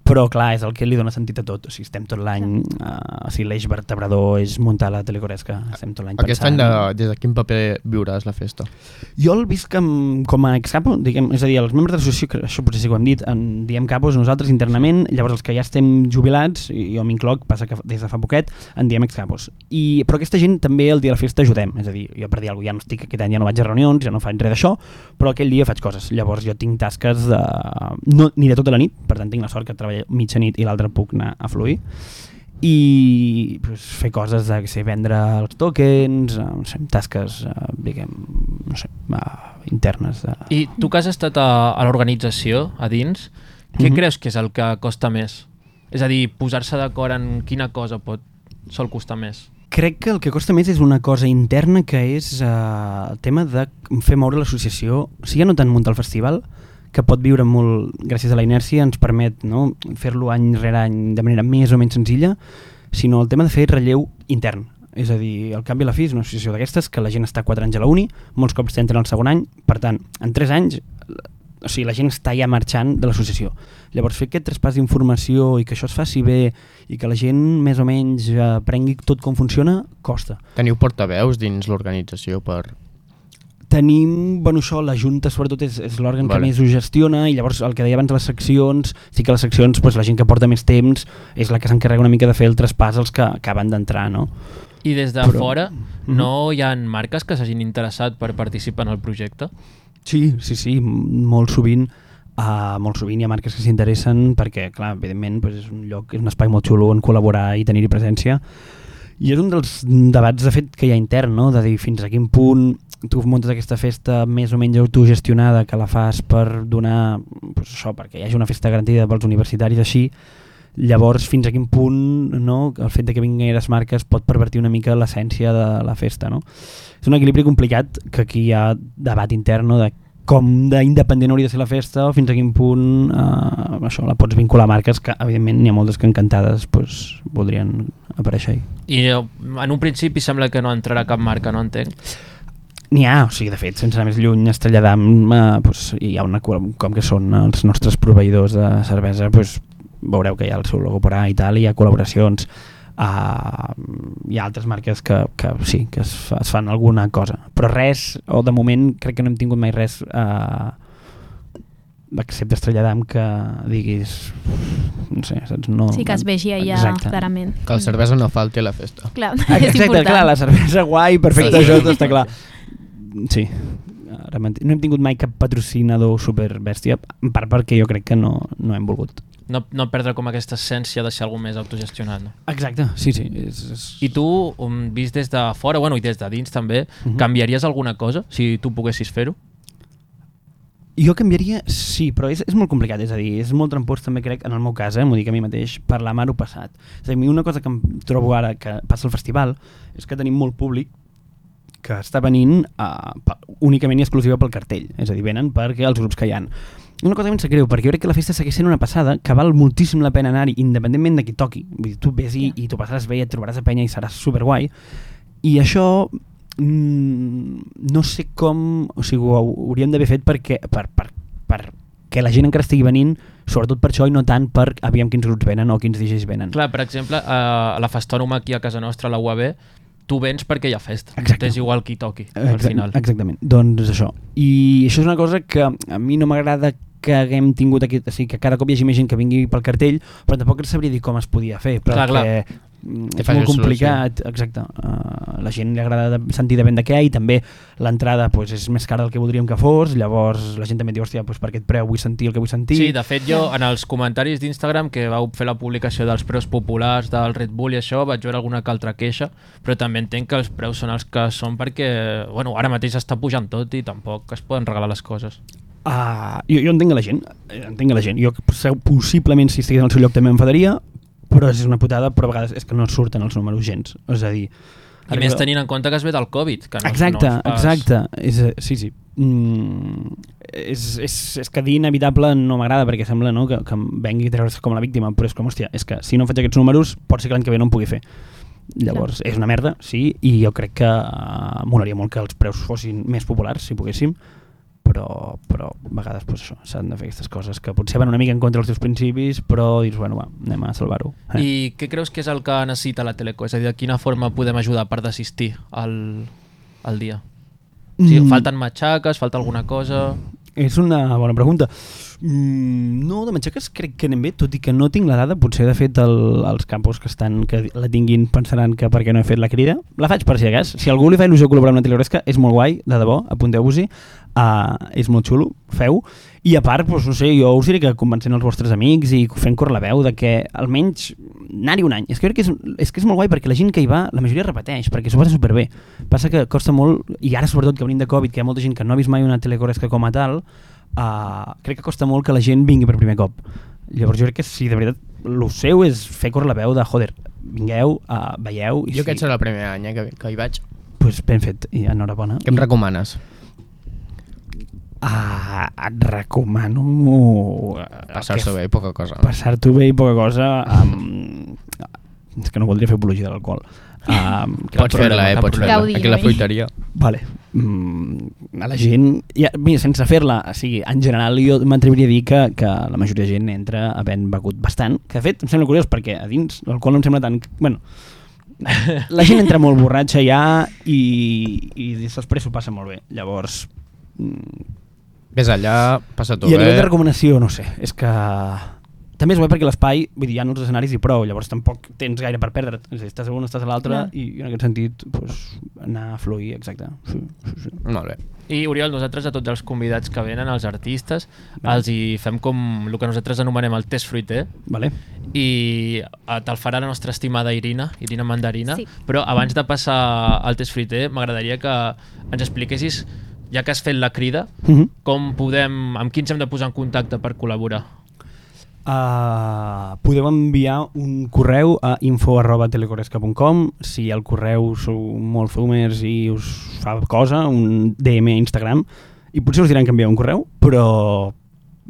però clar, és el que li dona sentit a tot o sigui, estem tot l'any, uh, o sigui, l'eix vertebrador és muntar la telecoresca estem tot l'any Aquest any, de, des de quin paper viuràs la festa? Jo el visc com, com a excapo, diguem, és a dir, els membres de l'associació, que això potser sí que ho hem dit, en diem capos nosaltres internament, llavors els que ja estem jubilats, i jo m'incloc, passa que des de fa poquet, en diem excapos. I, però aquesta gent també el dia de la festa ajudem, és a dir, jo per dir alguna cosa, ja no estic, aquest any ja no vaig a reunions, ja no faig res d'això, però aquell dia faig coses. Llavors jo tinc tasques de... No, ni de tota la nit, per tant tinc la sort que treballo mitja nit i l'altra puc anar a fluir i pues, fer coses de que sé, vendre els tokens, eh, no sé, tasques eh, diguem, no sé, eh, internes. Eh. I tu que has estat a, a l'organització, a dins, què Mhm. creus que és el que costa més? És a dir, posar-se d'acord en quina cosa pot sol costar més. Crec que el que costa més és una cosa interna que és eh, el tema de fer moure l'associació, o sigui, ja no tant muntar el festival, que pot viure molt, gràcies a la inèrcia, ens permet no, fer-lo any rere any de manera més o menys senzilla, sinó el tema de fer relleu intern. És a dir, el canvi a la fi és una associació d'aquestes que la gent està 4 anys a la uni, molts cops entren al segon any, per tant, en 3 anys o sigui, la gent està ja marxant de l'associació. Llavors, fer aquest traspàs d'informació i que això es faci bé i que la gent més o menys aprengui tot com funciona, costa. Teniu portaveus dins l'organització per... Tenim, bueno, això, la Junta sobretot és, és l'òrgan Vale. que més ho gestiona i llavors el que deia abans les seccions, sí que les seccions, doncs, la gent que porta més temps és la que s'encarrega una mica de fer el traspàs als que acaben d'entrar, no? I des de Però- fora no hi ha marques que s'hagin interessat per participar en el projecte? Sí, sí, sí, molt sovint uh, molt sovint hi ha marques que s'interessen perquè, clar, evidentment pues, és un lloc, és un espai molt xulo on col·laborar i tenir-hi presència i és un dels debats de fet que hi ha intern, no? de dir fins a quin punt tu muntes aquesta festa més o menys autogestionada que la fas per donar pues, això, perquè hi hagi una festa garantida pels universitaris així llavors fins a quin punt no, el fet de que vinguin les marques pot pervertir una mica l'essència de la festa no? és un equilibri complicat que aquí hi ha debat intern no, de com d'independent hauria de ser la festa o fins a quin punt eh, això la pots vincular a marques que evidentment n'hi ha moltes que encantades pues, voldrien aparèixer ahí. I eh, en un principi sembla que no entrarà cap marca, no entenc. N'hi ha, o sigui, de fet, sense anar més lluny, Estrella d'Am, eh, pues, hi ha una, com que són els nostres proveïdors de cervesa, pues, veureu que hi ha el seu logo per allà i tal, i hi ha col·laboracions, uh, hi ha altres marques que, que sí, que es, fa, es fan alguna cosa, però res, o de moment crec que no hem tingut mai res uh, excepte Estrella d'Am que diguis no sé, saps? No, Sí que es vegi allà Exacte. clarament. Que la cervesa no falti a la festa. Clar, és Exacte, important. clar, la cervesa guai, perfecte, Sí. això està clar. Sí, ara m'ent- no hem tingut mai cap patrocinador super bèstia, en part perquè jo crec que no, no hem volgut. No, no perdre com aquesta essència de ser algú més autogestionat. No? Exacte, sí, sí. És, és... I tu, um, vist des de fora, bueno, i des de dins també, Mhm. canviaries alguna cosa si tu poguessis fer-ho? Jo canviaria, sí, però és, és molt complicat, és a dir, és molt trampós també crec, en el meu cas, eh, m'ho dic a mi mateix, per la mar passat. És a dir, una cosa que em trobo ara que passa al festival és que tenim molt públic que està venint uh, únicament i exclusiva pel cartell, és a dir, venen perquè els grups que hi han. Una cosa que sap greu, perquè jo crec que la festa segueix sent una passada, que val moltíssim la pena anar-hi, independentment de qui toqui. Vull dir, tu vés-hi i t'ho passaràs bé, et trobaràs a penya i seràs superguai. I això mm, no sé com... O sigui, ho hauríem d'haver fet perquè, per, per, per que la gent encara estigui venint, sobretot per això i no tant per aviam quins grups venen o quins DJs venen. Clar, per exemple, a la festònoma aquí a casa nostra, a la UAB, tu vens perquè hi ha festa. Exacte. És igual qui toqui, al Exact- final. Exactament, doncs això. I això és una cosa que a mi no m'agrada que haguem tingut aquí, o sigui, que cada cop hi hagi més gent que vingui pel cartell, però tampoc sabria dir com es podia fer, Clar, perquè clar. mm, És molt solució. complicat, exacte. Uh, la gent li agrada sentir de ben de què i també l'entrada pues, és més cara del que voldríem que fos, llavors la gent també diu, hòstia, pues, per aquest preu vull sentir el que vull sentir. Sí, de fet jo en els comentaris d'Instagram que vau fer la publicació dels preus populars del Red Bull i això vaig veure alguna que altra queixa, però també entenc que els preus són els que són perquè bueno, ara mateix està pujant tot i tampoc es poden regalar les coses. Uh, jo, jo entenc a la gent, eh, entenc a la gent. Jo possiblement si estigués en el seu lloc també m'enfadaria, però és una putada, però a vegades és que no surten els números gens. És a dir... I més tenint en compte que es ve del Covid. Que no, exacte, no pas... exacte. És, eh, sí, sí. Mm, és, és, és que dir inevitable no m'agrada perquè sembla no, que, que em vengui a treure's com la víctima, però és com, hòstia, és que si no faig aquests números pot ser que l'any que ve no em pugui fer. Llavors, és una merda, sí, i jo crec que uh, molaria molt que els preus fossin més populars, si poguéssim, però, però a vegades pues, això s'han de fer aquestes coses que potser van una mica en contra dels teus principis, però dius, bueno, va, anem a salvar-ho. Eh. I què creus que és el que necessita la Teleco? És a dir, de quina forma podem ajudar per desistir al, al dia? O sigui, Mm. falten matxaques, falta alguna cosa... És una bona pregunta. Mm, no, de matxaques crec que anem bé, tot i que no tinc la dada, potser de fet el, els campos que estan que la tinguin pensaran que per què no he fet la crida. La faig per si de. Si algú li fa il·lusió col·laborar amb una telegresca, és molt guai, de debò, apunteu-vos-hi. Uh, és molt xulo, feu. I a part, doncs, no sé, jo us diré que convencent els vostres amics i fent cor la veu de que almenys anar-hi un any. És que crec que és, és que és molt guai perquè la gent que hi va, la majoria repeteix, perquè s'ho passa superbé. Passa que costa molt, i ara sobretot que venim de Covid, que hi ha molta gent que no ha vist mai una telegresca com a tal, uh, crec que costa molt que la gent vingui per primer cop. Llavors jo crec que si de veritat el seu és fer córrer la veu de joder, vingueu, uh, veieu i Jo si, aquest serà el primer any eh, que, que hi vaig. pues, ben fet i enhorabona. Què em recomanes? Ah, et recomano eh, Passar-s'ho bé i poca cosa. Passar-t'ho bé i poca cosa amb... És que no voldria fer apologia de l'alcohol. Um, Pots fer-la, eh? Pots fer-la. Aquí a la fruiteria. Vale. Mm, a la gent... Ja, mira, sense fer-la, o sigui, en general jo m'atreviria a dir que, que la majoria de gent entra havent begut bastant, que de fet em sembla curiós perquè a dins l'alcohol no em sembla tan... Bueno, la gent entra molt borratxa ja i, i després s'ho passa molt bé. Llavors, mm, Ves allà, passa-t'ho I a nivell de bé. recomanació, no sé, és que... També és guai perquè l'espai, vull dir, hi ha uns escenaris i prou, llavors tampoc tens gaire per perdre't. És dir, estàs a un, estàs a l'altre Clar. i en aquest sentit pues, anar a fluir, exacte. Sí, sí, sí. Molt bé. I Oriol, nosaltres a tots els convidats que venen, els artistes, Vale. els hi fem com el que nosaltres anomenem el test fruiter Vale. i eh, te'l farà la nostra estimada Irina, Irina Mandarina, Sí. però abans de passar al test fruiter m'agradaria que ens expliquessis, ja que has fet la crida, Uh -huh. com podem, amb qui ens hem de posar en contacte per col·laborar? Uh, podeu enviar un correu a info arroba telecoresca.com si el correu sou molt fumers i us fa cosa, un DM a Instagram. I potser us diran que envieu un correu però...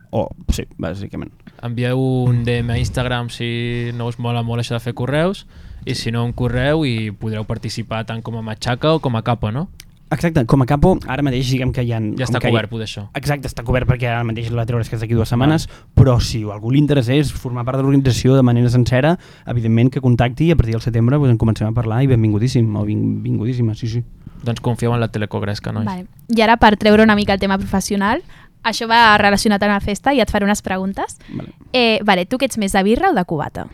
o oh, sí, bàsicament. Envieu un DM a Instagram si no us mola molt això de fer correus i si no un correu i podreu participar tant com a matxaca o com a capa, no? Exacte, com a capo, ara mateix diguem que hi ha... Ja com està que hi- cobert, poder això. Exacte, està cobert perquè ara mateix la treure és que és d'aquí dues setmanes, però si a algú li interessés formar part de l'organització de manera sencera, evidentment que contacti i a partir del setembre pues, en comencem a parlar i benvingutíssim, o ving, vingudíssima, sí, sí. Doncs confieu en la telecogresca, nois. Vale. I ara, per treure una mica el tema professional, això va relacionat amb la festa i et faré unes preguntes. Vale. Eh, vale, tu que ets més de birra o de cubata?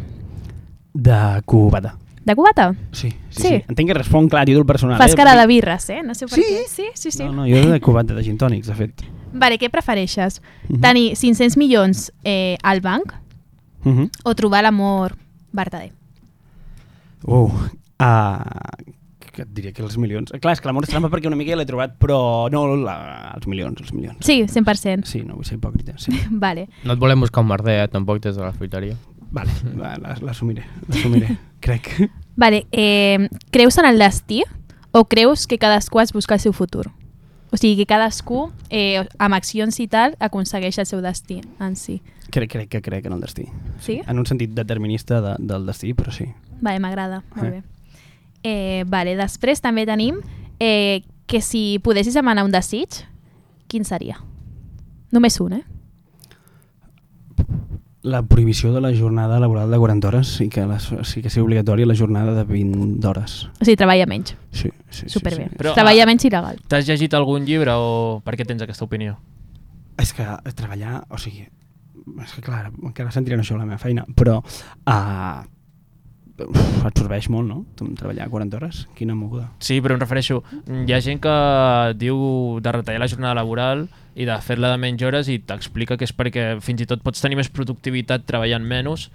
De cubata. De cubata? Sí, sí, Sí. sí. Entenc que respon clar a títol personal. Fas eh? cara de birres, eh? No sé per Sí? què. Sí, sí, sí. No, no, jo de cubata, de gin tònics, de fet. Vale, què prefereixes? Mhm. Tenir 500 milions eh, al banc Uh -huh. o trobar l'amor verdader? Uh, uh, que et diria que els milions... Clar, és que l'amor és trampa perquè una mica ja l'he trobat, però no la, els milions, els milions. Sí, 100%. Sí, no vull ser hipòcrita, sí. [laughs] Vale. No et volem buscar un merder, eh, tampoc des de la fruiteria. Vale, va, [laughs] la- l'assumiré, l'assumiré, [laughs] crec. Vale, eh, creus en el destí o creus que cadascú es busca el seu futur? O sigui, que cadascú, eh, amb accions i tal, aconsegueix el seu destí en si. Crec, crec que crec en el destí. Sí? En un sentit determinista de, del destí, però sí. Vale, m'agrada, molt Eh. bé. Eh, vale, després també tenim eh, que si poguessis demanar un desig, quin seria? Només un, eh? La prohibició de la jornada laboral de 40 hores i que la, sí que sigui obligatòria la jornada de 20 hores. O sigui, treballa menys. Sí, sí, Superbé. Sí, sí. Però, treballa ah, menys il·legal. T'has llegit algun llibre o per què tens aquesta opinió? És que treballar, o sigui, és que clar, encara sentiré això la meva feina, però uh, absorbeix molt, no? Treballar 40 hores, quina moguda. Sí, però em refereixo, hi ha gent que diu de retallar la jornada laboral i de fer-la de menys hores i t'explica que és perquè fins i tot pots tenir més productivitat treballant menys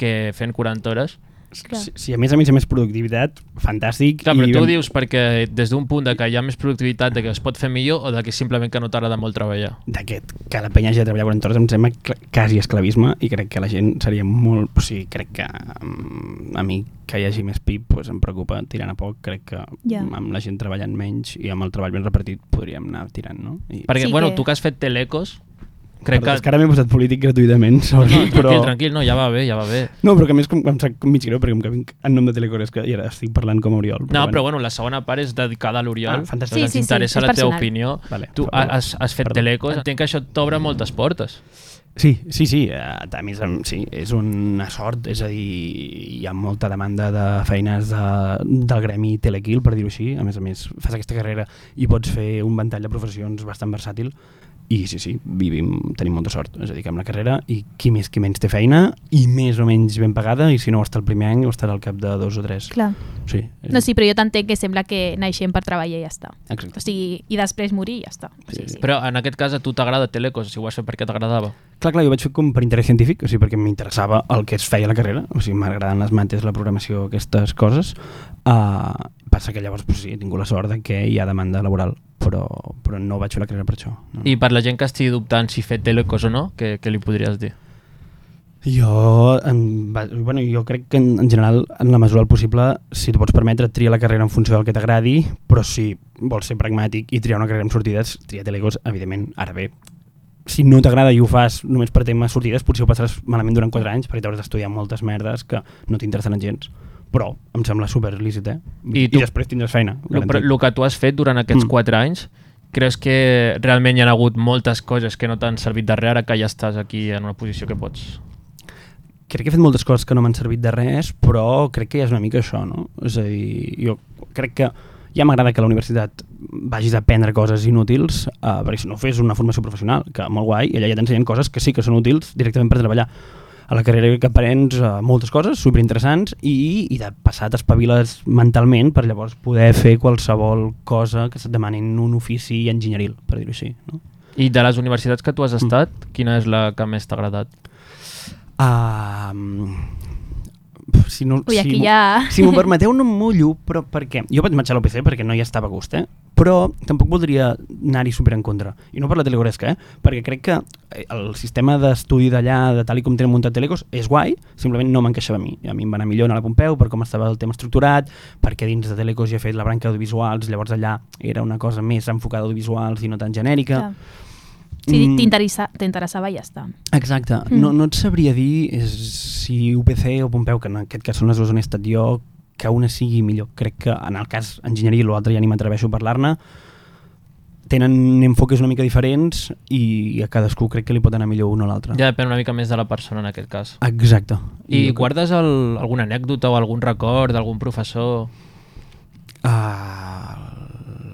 que fent 40 hores. Si, si a més a més hi ha més productivitat, fantàstic. Clar, però i tu ho dius perquè des d'un punt de que hi ha més productivitat, de que es pot fer millor o de que simplement que no t'agrada molt treballar. d'aquest, que la penya hagi de treballar 40 hores em sembla quasi esclavisme i crec que la gent seria molt... O sigui, crec que um, a mi que hi hagi més pip pues, em preocupa tirant a poc. Crec que Ja. amb la gent treballant menys i amb el treball ben repartit podríem anar tirant, no? I, Perquè, Sí bueno, que- tu que has fet telecos, Crec Perdó, que... és que ara m'he posat polític gratuïtament, sorry, No, tranquil, però... tranquil, no, ja va bé, ja va bé. No, però que a més com, em sap mig greu perquè com que vinc en nom de Telecoresca i ara estic parlant com a Oriol. No, però bueno, la segona part és dedicada a l'Oriol. Ah, fantàstic. Doncs Sí, sí, ens interessa sí, és la teva opinió. Vale, tu perdó. has, has fet Perdó. telecos, entenc que això t'obre moltes portes. Sí, sí, sí, eh, a més em- sí, és una sort, és a dir, hi ha molta demanda de feines de, del gremi Telekill, per dir-ho així, a més a més fas aquesta carrera i pots fer un ventall de professions bastant versàtil i sí, sí, vivim, tenim molta sort, és a dir, que amb la carrera i qui més qui menys té feina i més o menys ben pagada i si no ho està el primer any ho estarà al cap de dos o tres. Clar. Sí, és, No, sí, però jo t'entenc que sembla que naixem per treballar i ja està. Exacte. O sigui, i després morir i ja està. O sigui, sí. Però en aquest cas a tu t'agrada telecos, si ho has fet perquè t'agradava. Clar, clar, jo vaig fer com per interès científic, o sigui, perquè m'interessava el que es feia a la carrera, o sigui, m'agraden les mates, la programació, aquestes coses. Uh, passa que llavors, pues, sí, he tingut la sort de que hi ha demanda laboral, però, però no vaig fer la carrera per això. No. I per la gent que estigui dubtant si fer telecos o no, què, què li podries dir? Jo, va, bueno, jo crec que en, en general, en la mesura del possible, si t'ho pots permetre, tria la carrera en funció del que t'agradi, però si vols ser pragmàtic i triar una carrera amb sortides, tria telegos, evidentment. Ara bé, si no t'agrada i ho fas només per temes sortides, potser ho passaràs malament durant 4 anys perquè t'hauràs d'estudiar moltes merdes que no t'interessaran gens. Però em sembla super lícit, eh? I I, tu- I després tindràs feina. El, garantit. el que tu has fet durant aquests Mm. 4 anys, creus que realment hi ha hagut moltes coses que no t'han servit de res ara que ja estàs aquí en una posició que pots? crec que he fet moltes coses que no m'han servit de res, però crec que ja és una mica això, no? És a dir, jo crec que ja m'agrada que a la universitat vagis a aprendre coses inútils, uh, perquè si no fes una formació professional, que molt guai, i allà ja t'ensenyen coses que sí que són útils directament per treballar. A la carrera que aprens uh, moltes coses superinteressants i, i de passat espaviles mentalment per llavors poder fer qualsevol cosa que se't demanin un ofici enginyeril, per dir-ho així. No? I de les universitats que tu Mm. has estat, quina és la que més t'ha agradat? Um, si no, Ui, m'ho- ja- Si m'ho permeteu, no em mullo, però per què? Jo vaig marxar a l'OPC perquè no hi estava a gust, eh? Però tampoc voldria anar-hi super en contra. I no per la telegoresca, eh? Perquè crec que eh, el sistema d'estudi d'allà, de tal i com tenen muntat Telecos, és guai, simplement no m'encaixava a mi. A mi em va anar millor anar a la Pompeu per com estava el tema estructurat, perquè dins de Telecos ja he fet la branca d'audiovisuals, llavors allà era una cosa més enfocada a audiovisuals i no tan genèrica. Clar. Sí, Mm. t'interessa- t'interessava i ja està. Exacte. Mm. No, no et sabria dir si UPC o Pompeu, que en aquest cas són les dues on he estat jo, que una sigui millor. Crec que en el cas enginyeria i l'altre ja ni m'atreveixo a parlar-ne, tenen enfoques una mica diferents i a cadascú crec que li pot anar millor un o l'altre. Ja depèn una mica més de la persona en aquest cas. Exacte. I crec- guardes el, alguna anècdota o algun record d'algun professor? Ah,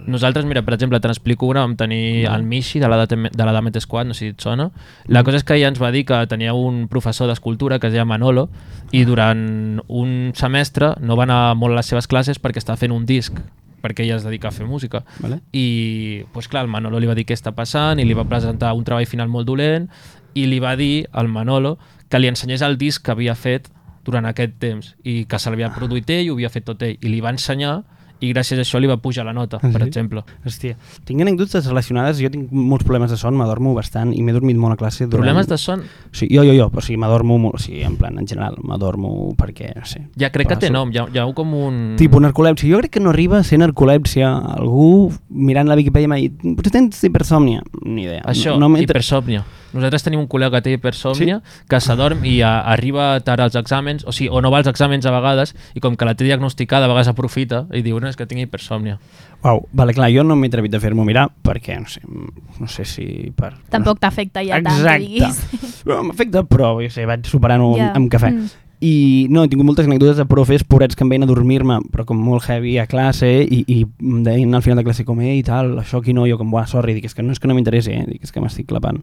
Nosaltres, mira, per exemple, te n'explico una, vam tenir el Mishi de la, de la Damet Squad, no sé si et sona. La cosa és que ella ens va dir que tenia un professor d'escultura que es deia Manolo i durant un semestre no va anar molt a les seves classes perquè estava fent un disc perquè ella es dedica a fer música. vale? I, pues clar, el Manolo li va dir què està passant i li va presentar un treball final molt dolent i li va dir al Manolo que li ensenyés el disc que havia fet durant aquest temps i que se l'havia produït ell i ho havia fet tot ell. I li va ensenyar i gràcies a això li va pujar la nota, Ah, per sí? exemple. Hòstia, tinc anècdotes relacionades, jo tinc molts problemes de son, m'adormo bastant i m'he dormit molt a classe. Durant... Problemes de son? Sí, jo, jo, jo, o sigui, m'adormo molt, sigui, en plan, en general, m'adormo perquè, no sé... Ja crec que té passo. nom, ja, ja com un... Tipo narcolèpsia. Jo crec que no arriba a ser narcolèpsia. Algú mirant la Wikipedia m'ha dit potser tens hipersòmnia. Ni idea. Això, no, no hipersòmnia. Nosaltres tenim un col·lega que té hipersòmnia, sí? que s'adorm i a, arriba tard als exàmens, o sigui, o no va als exàmens a vegades, i com que la té diagnosticada, a vegades aprofita i diu, no, és que tinc hipersòmnia. Uau, vale, clar, jo no m'he atrevit a fer-m'ho mirar perquè, no sé, no sé si per... Tampoc t'afecta ja tant, diguis. No, M'afecta, però jo sé, vaig superant-ho Ja. amb, amb cafè. Mm. I no, he tingut moltes anècdotes de profes pobrets que em veien a dormir-me, però com molt heavy a classe i, i em deien al final de classe com, ei, tal, això aquí no, jo com, buah, sorry, dic, és que no és que no m'interessi, eh? dic, és que m'estic clapant.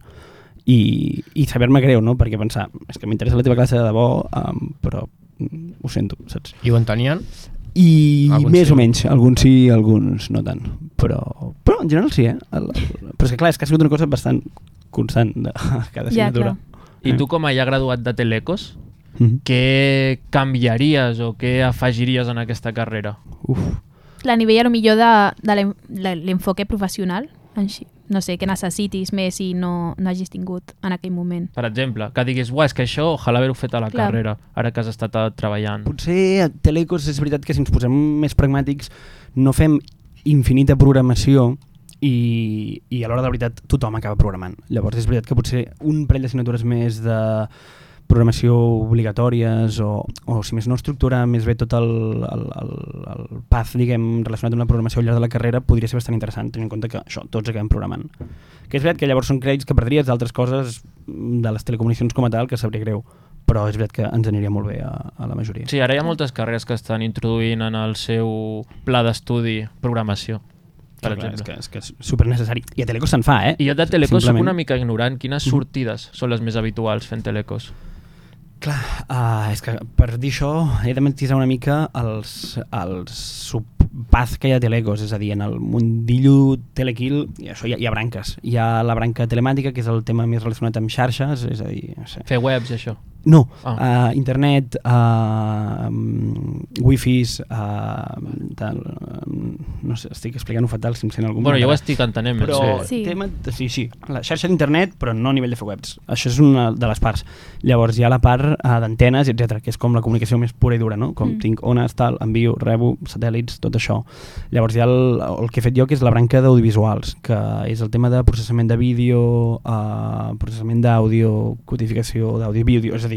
I, i saber-me greu, no? Perquè pensar, és que m'interessa la teva classe de debò, um, però mm, ho sento, saps? I ho entenien? I Alguns més sí. o menys, alguns sí, alguns no tant. Però, però en general sí, eh? El, el, però és que clar, és que ha sigut una cosa bastant constant de [laughs] cada Ja, assignatura. clar. I tu, com a ja graduat de Telecos, Mhm. què canviaries o què afegiries en aquesta carrera? Uf. a nivell a lo millor de, de l'en- de l'enfoque professional, així. No sé, que necessitis més i no, no hagis tingut en aquell moment. Per exemple, que diguis, Buah, és que això ojalà haver-ho fet a la Clar. carrera, ara que has estat eh, treballant. Potser a Telecos és veritat que si ens posem més pragmàtics no fem infinita programació i, i a l'hora de veritat tothom acaba programant. Llavors és veritat que potser un parell d'assignatures més de programació obligatòries o, o si més no estructura més bé tot el, el, el, el path diguem, relacionat amb la programació al llarg de la carrera podria ser bastant interessant tenint en compte que això, tots acabem programant que és veritat que llavors són crèdits que perdries d'altres coses de les telecomunicacions com a tal que sabria greu però és veritat que ens aniria molt bé a, a la majoria Sí, ara hi ha moltes carreres que estan introduint en el seu pla d'estudi programació, per Clar, exemple. és, que, és que és super necessari i a Telecos se'n fa, eh? I jo de telecos soc Simplement. una mica ignorant. Quines Mhm. sortides són les més habituals fent telecos? Clar, uh, és que per dir això he de matisar una mica els, els subpath que hi ha Telecos, és a dir, en el mundillo Telekill i això hi ha, hi ha branques. Hi ha la branca telemàtica, que és el tema més relacionat amb xarxes, és a dir, no sé. Fer webs això. No, Ah. uh, internet, uh, wifis, uh, tal, um, no sé, estic explicant-ho fatal si em sent algun Bueno, jo ho estic entenent. Però sí. Sí. tema, sí, sí, la xarxa d'internet, però no a nivell de fer webs. Això és una de les parts. Llavors hi ha la part uh, d'antenes, etc que és com la comunicació més pura i dura, no? Com Mm. mm. tinc ones, tal, envio, rebo, satèl·lits, tot això. Llavors hi ha el, el que he fet jo, que és la branca d'audiovisuals, que és el tema de processament de vídeo, uh, processament d'àudio, codificació d'àudio i vídeo, és a dir,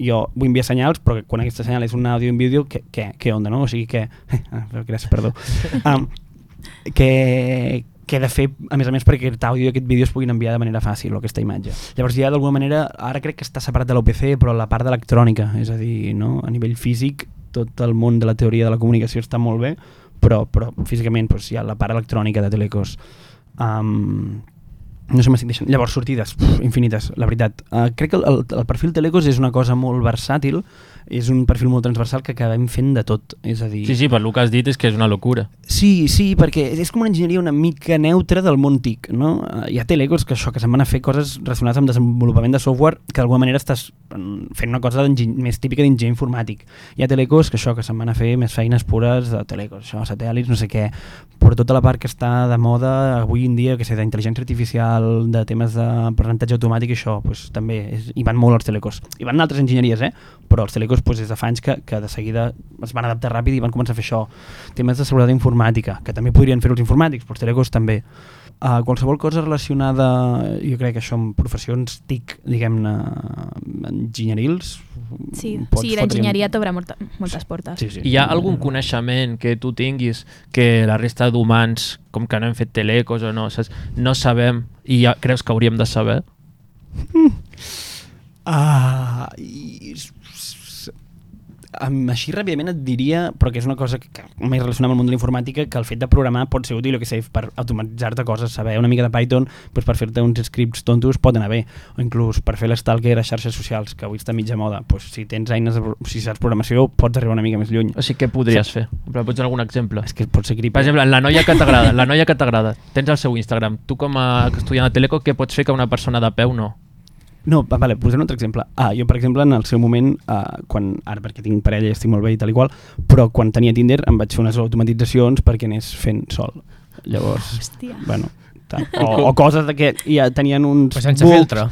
jo vull enviar senyals, però quan aquesta senyal és un àudio i un vídeo, què, què, què onda, no? O sigui que... [laughs] Gràcies, perdó. Um, que, que he de fer, a més a més, perquè aquest àudio i aquest vídeo es puguin enviar de manera fàcil, aquesta imatge. Llavors ja d'alguna manera, ara crec que està separat de l'OPC, però la part d'electrònica, és a dir, no? a nivell físic, tot el món de la teoria de la comunicació està molt bé, però, però físicament doncs, hi ha la part electrònica de Telecos. Um, no sé m'estic deixant. Llavors, sortides, puf, infinites, la veritat. Uh, crec que el, el, perfil Telecos és una cosa molt versàtil, és un perfil molt transversal que acabem fent de tot. És a dir, Sí, sí, per lo que has dit és que és una locura. Sí, sí, perquè és com una enginyeria una mica neutra del món TIC, no? Eh, Hi ha telecos que això, que se'n van a fer coses relacionades amb desenvolupament de software que d'alguna manera estàs mm, fent una cosa més típica d'enginyer informàtic. Hi ha telecos que això, que se'n van a fer més feines pures de telecos, això, satèl·lits, no sé què, però tota la part que està de moda avui en dia, que sé, d'intel·ligència artificial, de temes d'aprenentatge automàtic, això, pues, també és, hi van molt els telecos. Hi van altres enginyeries, eh? però els telecos pues, des de fa anys que, que de seguida es van adaptar ràpid i van començar a fer això. Temes de seguretat informàtica, que també podrien fer els informàtics, però els telecos també. Uh, qualsevol cosa relacionada, jo crec que això amb professions TIC, diguem-ne, enginyerils... Sí, sí la fotre-hi un- enginyeria t'obre molta, moltes portes. Sí, sí. Hi ha algun coneixement que tu tinguis que la resta d'humans, com que no hem fet telecos o no, saps, no sabem i ja creus que hauríem de saber? [laughs] Ah, i, s- s- així ràpidament et diria, però que és una cosa que, que més relacionada amb el món de la informàtica, que el fet de programar pot ser útil, que sé, per automatitzar-te coses, saber una mica de Python doncs per fer-te uns scripts tontos pot anar bé, o inclús per fer l'estalker a xarxes socials, que avui està mitja moda, doncs, si tens eines, de, si saps programació, pots arribar una mica més lluny. O sigui, què podries fer? En plan, Pots donar algun exemple? És que pot ser creepy. Per exemple, la noia que t'agrada, la noia que t'agrada, tens el seu Instagram. Tu com a estudiant de Teleco, què pots fer que una persona de peu no? No, va, vale, posaré un altre exemple. Ah, jo, per exemple, en el seu moment, ah, quan, ara perquè tinc parella i estic molt bé i tal i qual, però quan tenia Tinder em vaig fer unes automatitzacions perquè anés fent sol. Llavors, Hòstia. bueno, tal. O, o coses de que ja tenien uns... Però sense bugs, filtre.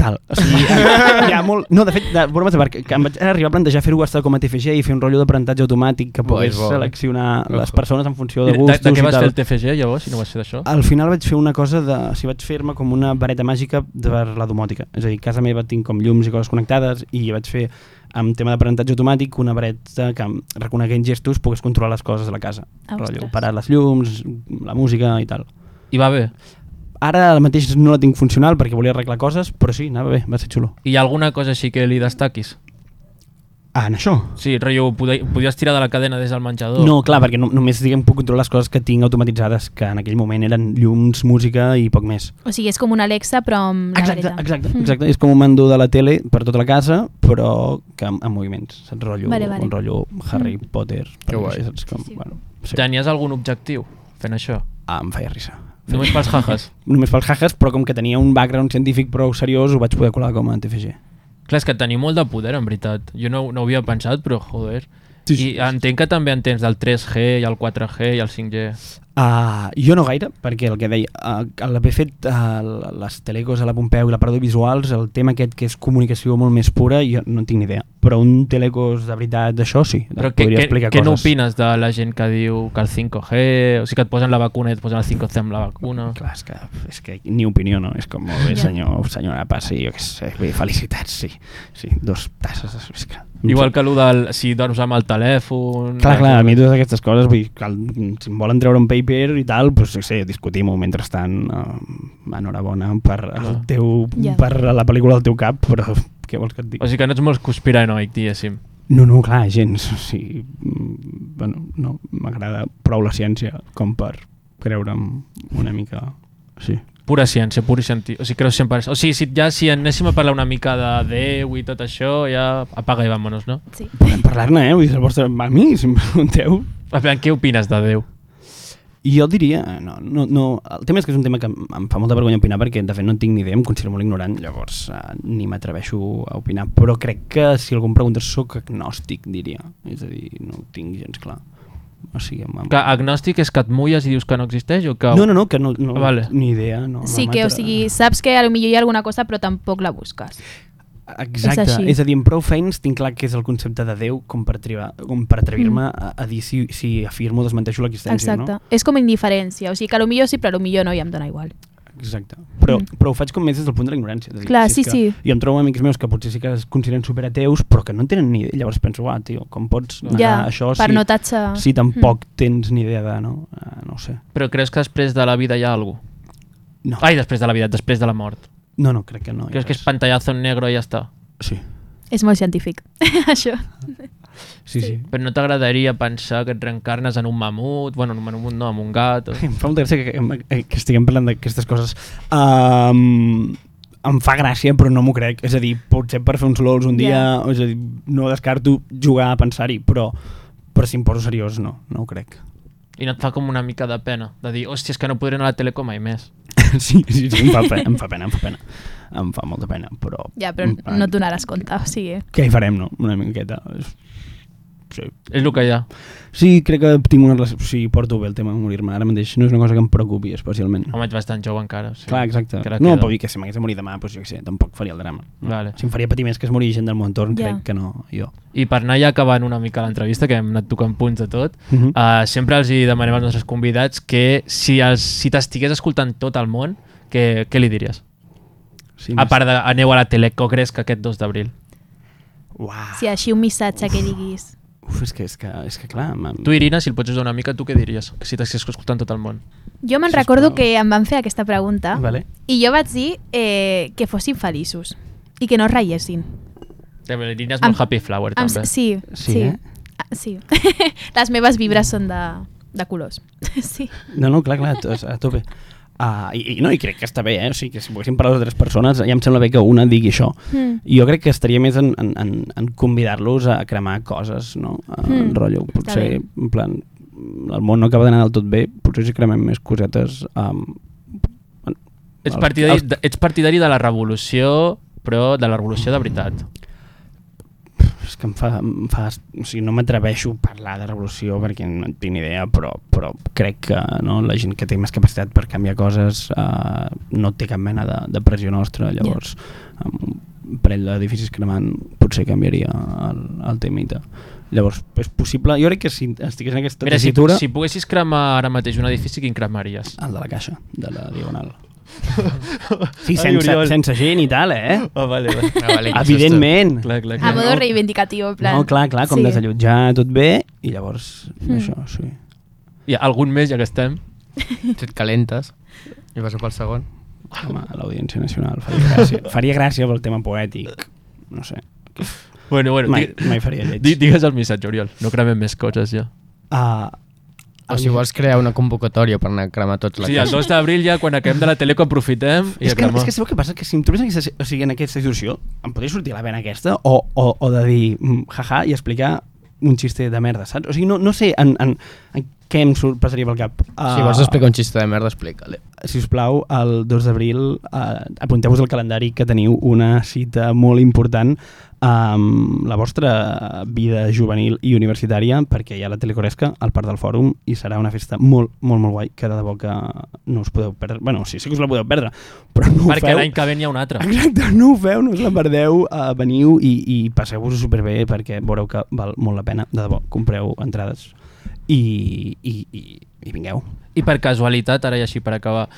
Tal. O sigui, [laughs] hi ha molt... No, de fet, de, bromes de part, que, em vaig arribar a plantejar fer-ho estar com a TFG i fer un rotllo d'aprenentatge automàtic que Bo, pogués és bo. seleccionar les Ojo. persones en funció de de, gustos de què i vas fer el TFG llavors, si no vas fer d'això? Al final vaig fer una cosa de... O sigui, vaig fer-me com una vareta màgica per la domòtica. És a dir, a casa meva tinc com llums i coses connectades i vaig fer amb tema d'aprenentatge automàtic una vareta que reconeguent gestos pogués controlar les coses de la casa. Ah, Rotllo, parar les llums, la música i tal. I va bé? Ara mateix no la tinc funcional perquè volia arreglar coses, però sí, anava bé, va ser xulo. I hi ha alguna cosa així que li destaquis? Ah, en això? Sí, rotllo, podi- podies tirar de la cadena des del menjador? No, clar, perquè no, només diguem, puc controlar les coses que tinc automatitzades, que en aquell moment eren llums, música i poc més. O sigui, és com una Alexa, però amb la Exacte, vareta. exacte, Mm. exacte. És com un mando de la tele per tota la casa, però que amb, amb moviments. Saps? Rotllo, Vale, vale. Un rotllo Harry Mm. Potter. Que guai. així, Saps? Com, Sí. bueno, sí. Tenies algun objectiu fent això? Ah, em feia risa. Només pels jajas? [laughs] Només pels jajas, però com que tenia un background científic prou seriós, ho vaig poder colar com a TFG. Clar, és que teniu molt de poder, en veritat. Jo no, no ho havia pensat, però joder. Sí, I sí, sí. entenc que també entens del 3G i el 4G i el 5G. Uh, jo no gaire, perquè el que deia, uh, l'haver fet uh, les telecos a la Pompeu i la Parada Visuals, el tema aquest que és comunicació molt més pura, jo no en tinc ni idea. Però un telecos de veritat d'això sí, Però què, podria què, explicar què no coses. opines de la gent que diu que el 5G, o sigui que et posen la vacuna i et posen el 5C amb la vacuna? Clar, és que, és que ni opinió, no? És com, molt bé, senyor, senyora Passi, jo què sé, bé, felicitats, sí. Sí, dos tasses, és que... Igual que allò del si dorms amb el telèfon... Clar, clar, a mi totes aquestes coses, vull, dir, cal, si em volen treure un paper i tal, doncs, no sé, discutim-ho mentrestant. Uh, enhorabona per, el teu, Ja. per la pel·lícula del teu cap, però què vols que et digui? O sigui que no ets molt conspiranoic, diguéssim. No, no, clar, gens. O sigui, bueno, no, m'agrada prou la ciència com per creure'm una mica... Sí. Pura ciència, pura ciència. O sigui, creus sempre... O sigui, si, ja si anéssim a parlar una mica de Déu i tot això, ja apaga i vámonos, no? Sí. Podem parlar-ne, eh? Vull dir, el vostre... A mi, si em pregunteu... A veure, què opines de Déu? I jo diria, no, no, no, el tema és que és un tema que em, fa molta vergonya opinar perquè de fet no en tinc ni idea, em considero molt ignorant, llavors eh, ni m'atreveixo a opinar, però crec que si algú em pregunta sóc agnòstic, diria, és a dir, no ho tinc gens clar. O sigui, em, Que agnòstic és que et mulles i dius que no existeix o que... no, no, no, que no, no Vale. ni idea. No, Sí no que, o sigui, saps que a lo millor hi ha alguna cosa però tampoc la busques. Exacte, És és, així. és a dir, en prou feines tinc clar que és el concepte de Déu com per, tribar, com per atrevir-me Mm. a, a dir si, si afirmo o desmenteixo l'existència, Exacte. no? És com indiferència, o sigui que a lo millor sí però a lo millor no i em dona igual. Exacte. Però, Mm. però ho faig com més des del punt de la ignorància. És a dir, Clar, si sí, que sí. Jo em trobo amics meus que potser sí que es consideren superateus, però que no en tenen ni idea. Llavors penso, ah, tio, com pots negar Ja, això per si, no tatxar... si tampoc tens ni idea de... No, uh, no ho sé. Però creus que després de la vida hi ha alguna No. Ai, després de la vida, després de la mort. No, no, crec que no. Creus que és pantallazo en negro i ja està? Sí, És molt científic, [laughs] això. sí, sí. Però no t'agradaria pensar que et reencarnes en un mamut, bueno, en un mamut no, en un gat... O... Em fa molta gràcia que, que, que estiguem parlant d'aquestes coses. Um, em fa gràcia, però no m'ho crec. És a dir, potser per fer uns lols un dia, Ja. és a dir, no descarto jugar a pensar-hi, però, però si em poso seriós, no, no ho crec. I no et fa com una mica de pena, de dir, hòstia, és que no podré anar a la telecom mai més. [laughs] sí, sí, sí, em fa pena, em fa pena, em fa pena. Em fa molta pena, però... Ja, però no et donaràs compte, o sigui... Què hi farem, no? Una miqueta. És- Sí. És el que hi ha. sí, crec que tinc una relació... Sí, porto bé el tema de morir-me. Ara mateix no és una cosa que em preocupi especialment. Home, ets bastant jove encara. Sí. Clar, exacte. Crec no, que però que si m'hagués de morir demà, doncs jo què sé, tampoc faria el drama. Vale. Si em faria patir més que es morir gent del meu entorn, Ja. crec que no, jo. I per anar ja acabant una mica l'entrevista, que hem anat tocant punts de tot, Uh -huh. uh, sempre els hi demanem als nostres convidats que si, els, si t'estigués escoltant tot el món, què, què li diries? sí, A part de aneu a la Teleco Gresca aquest 2 d'abril. Uau. Si així un missatge que diguis... Uf, és que, és que, és que clar... m'ha- Tu, Irina, si el pots ajudar una mica, tu què diries? Que si t'estigués escoltant tot el món. Jo me'n recordo que em van fer aquesta pregunta Vale. i jo vaig dir eh, que fossin feliços i que no es reiessin. L'Irina és Am- molt happy flower, també. sí, Sí, sí. eh? Ah, sí. [laughs] Les meves vibres són de, de colors. [laughs] sí. No, no, clar, clar, a, a tope. Uh, i, I no, i crec que està bé, eh? O sigui, que si poguéssim parlar de tres persones, ja em sembla bé que una digui això. Mm. Jo crec que estaria més en, en, en, en convidar-los a cremar coses, no? Uh, Mm, mm, rotllo, potser, en plan, el món no acaba d'anar del tot bé, potser si cremem més cosetes... Um, Ets els- partidari, els- ets partidari de la revolució, però de la revolució de veritat. És que em fa, em fa o sigui, no m'atreveixo a parlar de revolució perquè no en tinc ni idea, però, però crec que no, la gent que té més capacitat per canviar coses uh, no té cap mena de, de pressió nostra, llavors amb un parell d'edificis cremant potser canviaria el, el temita. Llavors, és possible, jo crec que si estigués en aquesta Mira, si, tessitura... si poguessis cremar ara mateix un edifici, quin cremaries? El de la caixa, de la diagonal. [laughs] Sí, Ai, sense, Oriol. sense gent i tal, eh? Oh, vale, vale. Ah, vale, que Evidentment. clar, clar, A clar. modo reivindicatiu, en plan... No, clar, clar, com sí. desallotjar tot bé i llavors Mm. això, sí. I algun més, ja que estem? Si et calentes [laughs] i vas pel segon. Home, a l'Audiència Nacional faria gràcia. [laughs] faria gràcia pel tema poètic. No sé. Bueno, bueno, Mai, mai faria lleig. di, digues el missatge, Oriol. No cremem més coses, ja. Uh, O si vols crear una convocatòria per anar a cremar tots la Sí, el 2 d'abril ja, quan acabem de la teleco, aprofitem i és, a que, cremar. és que sabeu què passa? Que si em trobés en aquesta, o sigui, en aquesta situació, em podria sortir la vena aquesta o, o, o de dir mm, jaja i explicar un xiste de merda, saps? O sigui, no, no sé en, en, en què em surt, passaria pel cap? Si vols explicar un xiste de merda, explica-li. si us plau, el 2 d'abril uh, apunteu-vos al calendari que teniu una cita molt important amb la vostra vida juvenil i universitària perquè hi ha la Telecoresca al Parc del Fòrum i serà una festa molt, molt, molt guai que de debò que no us podeu perdre. bueno, sí, sí que us la podeu perdre, però no Perquè l'any que ve n'hi ha un altre. Exacte, no ho feu, no us la perdeu, uh, veniu i, i passeu-vos superbé perquè veureu que val molt la pena, de debò, compreu entrades i, i, i, i vingueu. I per casualitat, ara i així per acabar,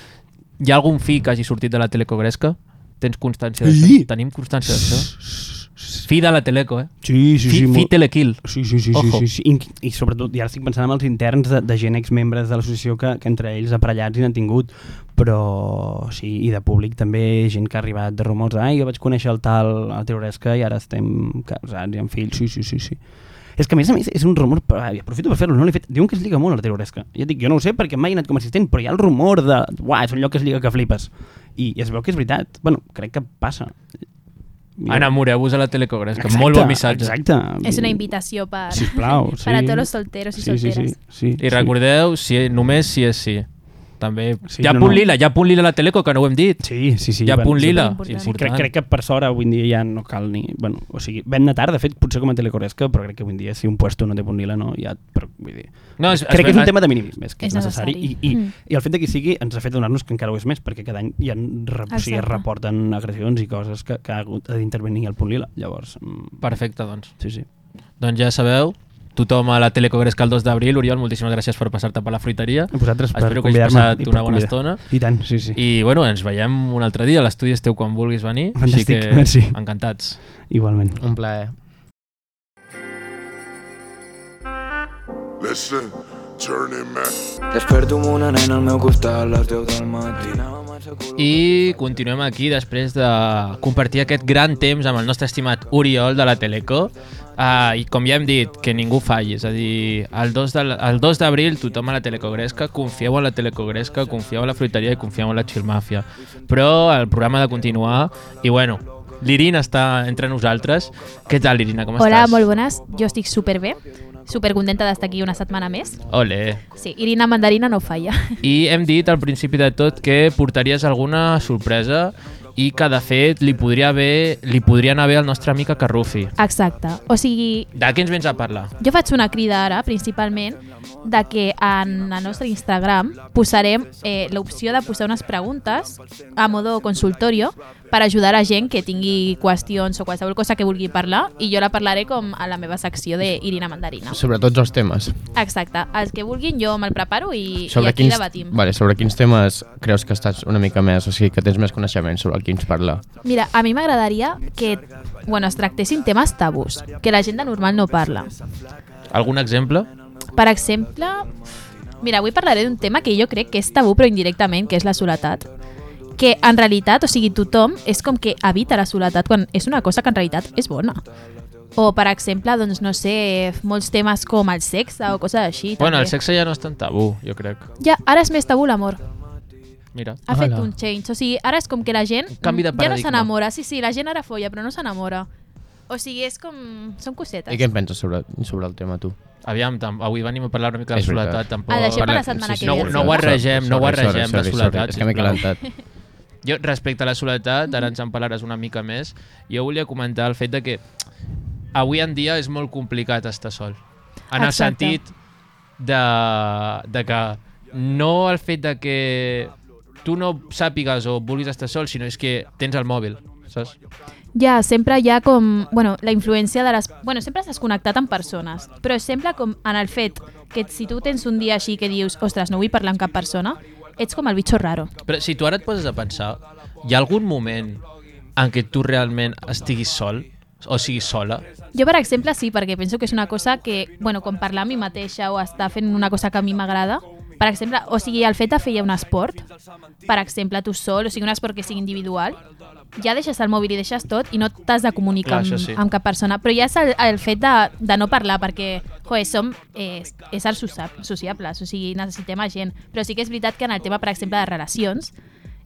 hi ha algun fi que hagi sortit de la Teleco Gresca? Tens constància d'això? Sí. Tenim constància d'això? Fi de la Teleco, eh? Sí, sí, Fi, sí. fi molt- telekill. Sí, sí, sí, sí, Ojo. sí, sí. I, I sobretot, i ara estic pensant en els interns de, de gent exmembres de l'associació que, que entre ells aparellats i n'han tingut, però sí, i de públic també, gent que ha arribat de rumors, ai, jo vaig conèixer el tal a Teoresca i ara estem casats i amb fills, sí, sí, sí, sí. És que a més a més és un rumor, però, aprofito per fer-lo, no l'he fet, diuen que es lliga molt a la Teoresca. Jo dic, jo no ho sé perquè mai he anat com a assistent, però hi ha el rumor de, uah, és un lloc que es lliga que flipes. I, i es veu que és veritat. Bueno, crec que passa. Enamoreu-vos a la Teleco Gresca. Exacte, Molt bon missatge. Exacte. És una invitació per, Sisplau, sí. [laughs] per a tots los solteros i sí, sí, solteres. sí, sí, I recordeu, si, només si és sí. També. Sí, hi ha no, punt no. lila, hi ha punt lila a la Teleco, que no ho hem dit. Sí, sí, sí. Hi ha bueno, punt lila. superimportant. Sí, Crec, crec que per sort avui dia ja no cal ni... Bueno, o sigui, vam anar tard, de fet, potser com a telecoresca, però crec que avui dia si un puesto no té punt lila, no, ja... Però, vull dir, No, és, crec que és un tema de minimisme, és que és, És necessari. necessari. I, i, Mm. I el fet de que hi sigui ens ha fet donar-nos que encara ho és més, perquè cada any hi ha, o sigui, es reporten agressions i coses que, que ha hagut d'intervenir el punt lila. Llavors, mm, Perfecte, doncs. sí, sí. Doncs ja sabeu, tothom a la Teleco Gresca el 2 d'abril. Oriol, moltíssimes gràcies per passar-te per la fruiteria. A vosaltres per Espero que hagis passat una bona estona. I tant, sí, sí. I bueno, ens veiem un altre dia. L'estudi esteu quan vulguis venir. Fantàstic, així que merci. encantats. Igualment. Un plaer. Listen, journeyman. Desperto amb una nena al meu costat a les 10 del matí. I continuem aquí després de compartir aquest gran temps amb el nostre estimat Oriol de la Teleco. Uh, I com ja hem dit, que ningú falli, és a dir, el 2 de, el 2 d'abril tothom a la Teleco Gresca, confieu en la Teleco Gresca, confieu en la fruiteria i confieu en la Chill Mafia. Però el programa ha de continuar i bueno, l'Irina està entre nosaltres. Què tal, Irina, com Hola, estàs? molt bones. Jo estic superbé. Supercontenta d'estar aquí una setmana més. Ole. Sí, Irina Mandarina no falla. I hem dit al principi de tot que portaries alguna sorpresa i que de fet li podria haver, li podria anar bé al nostre amic a Carrufi. Exacte. O sigui, De què ens vens a parlar? jo faig una crida ara, principalment, de que en el nostre Instagram posarem eh, l'opció de posar unes preguntes a modo consultorio per ajudar a gent que tingui qüestions o qualsevol cosa que vulgui parlar i jo la parlaré com a la meva secció de Irina Mandarina. Sobre tots els temes. Exacte. Els que vulguin jo me'l preparo i, i Sobre aquí quins, debatim. vale, sobre quins temes creus que estàs una mica més, o sigui, que tens més coneixement sobre quins parlar? Mira, a mi m'agradaria que bueno, es tractessin temes tabús, que la gent de normal no parla. Algun exemple? Per exemple, mira, avui parlaré d'un tema que jo crec que és tabú però indirectament, que és la soledat. Que en realitat, o sigui, tothom és com que evita la soledat quan és una cosa que en realitat és bona. O, per exemple, doncs, no sé, molts temes com el sexe o coses així. Bueno, també. el sexe ja no és tan tabú, jo crec. Ja, ara és més tabú l'amor. Mira. Ha fet Hola. un change. O sigui, ara és com que la gent Un canvi de ja no s'enamora. Sí, sí, la gent ara folla, però no s'enamora. O sigui, és com... Són cosetes. I què en penses sobre, sobre el tema, tu? Aviam, tam, avui venim a parlar una mica de soledat, tampoc... Ah, deixem per la setmana que no, ve. no ho arregem, no ho Sorry, sorry, arregem, la soledat, És que m'he calentat. [laughs] Jo, respecte a la soledat, ara ens en parlaràs una mica més, jo volia comentar el fet de que avui en dia és molt complicat estar sol. En el Exacte. sentit de, de que no el fet de que tu no sàpigues o vulguis estar sol, sinó és que tens el mòbil, saps? Ja, sempre hi ha com... Bueno, la influència de les... Bueno, sempre estàs connectat amb persones, però sempre com en el fet que si tu tens un dia així que dius ostres, no vull parlar amb cap persona, ets com el bitxo raro. Però si tu ara et poses a pensar, hi ha algun moment en què tu realment estiguis sol? O siguis sola? Jo, per exemple, sí, perquè penso que és una cosa que, bueno, com parlar a mi mateixa o estar fent una cosa que a mi m'agrada, per exemple, o sigui, el fet de fer ja un esport, per exemple, tu sol, o sigui, un esport que sigui individual, ja deixes el mòbil i deixes tot i no t'has de comunicar Clar, amb, sí. amb cap persona. Però ja és el, el fet de, de no parlar, perquè, joder, som eh, éssers socia- sociables, o sigui, necessitem a gent. Però sí que és veritat que en el tema, per exemple, de relacions,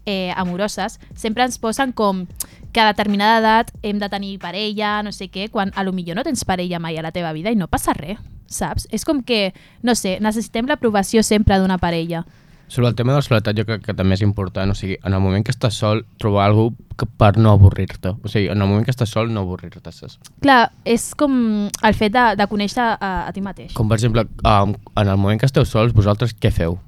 eh, amoroses, sempre ens posen com que a determinada edat hem de tenir parella, no sé què, quan a lo millor no tens parella mai a la teva vida i no passa res. saps? És com que, no sé, necessitem l'aprovació sempre d'una parella. Sobre el tema de la soledat jo crec que també és important, o sigui, en el moment que estàs sol, trobar algú que per no avorrir-te. O sigui, en el moment que estàs sol, no avorrir-te. saps? Clar, és com el fet de, de conèixer a, a ti mateix. Com per exemple, um, en el moment que esteu sols, vosaltres què feu?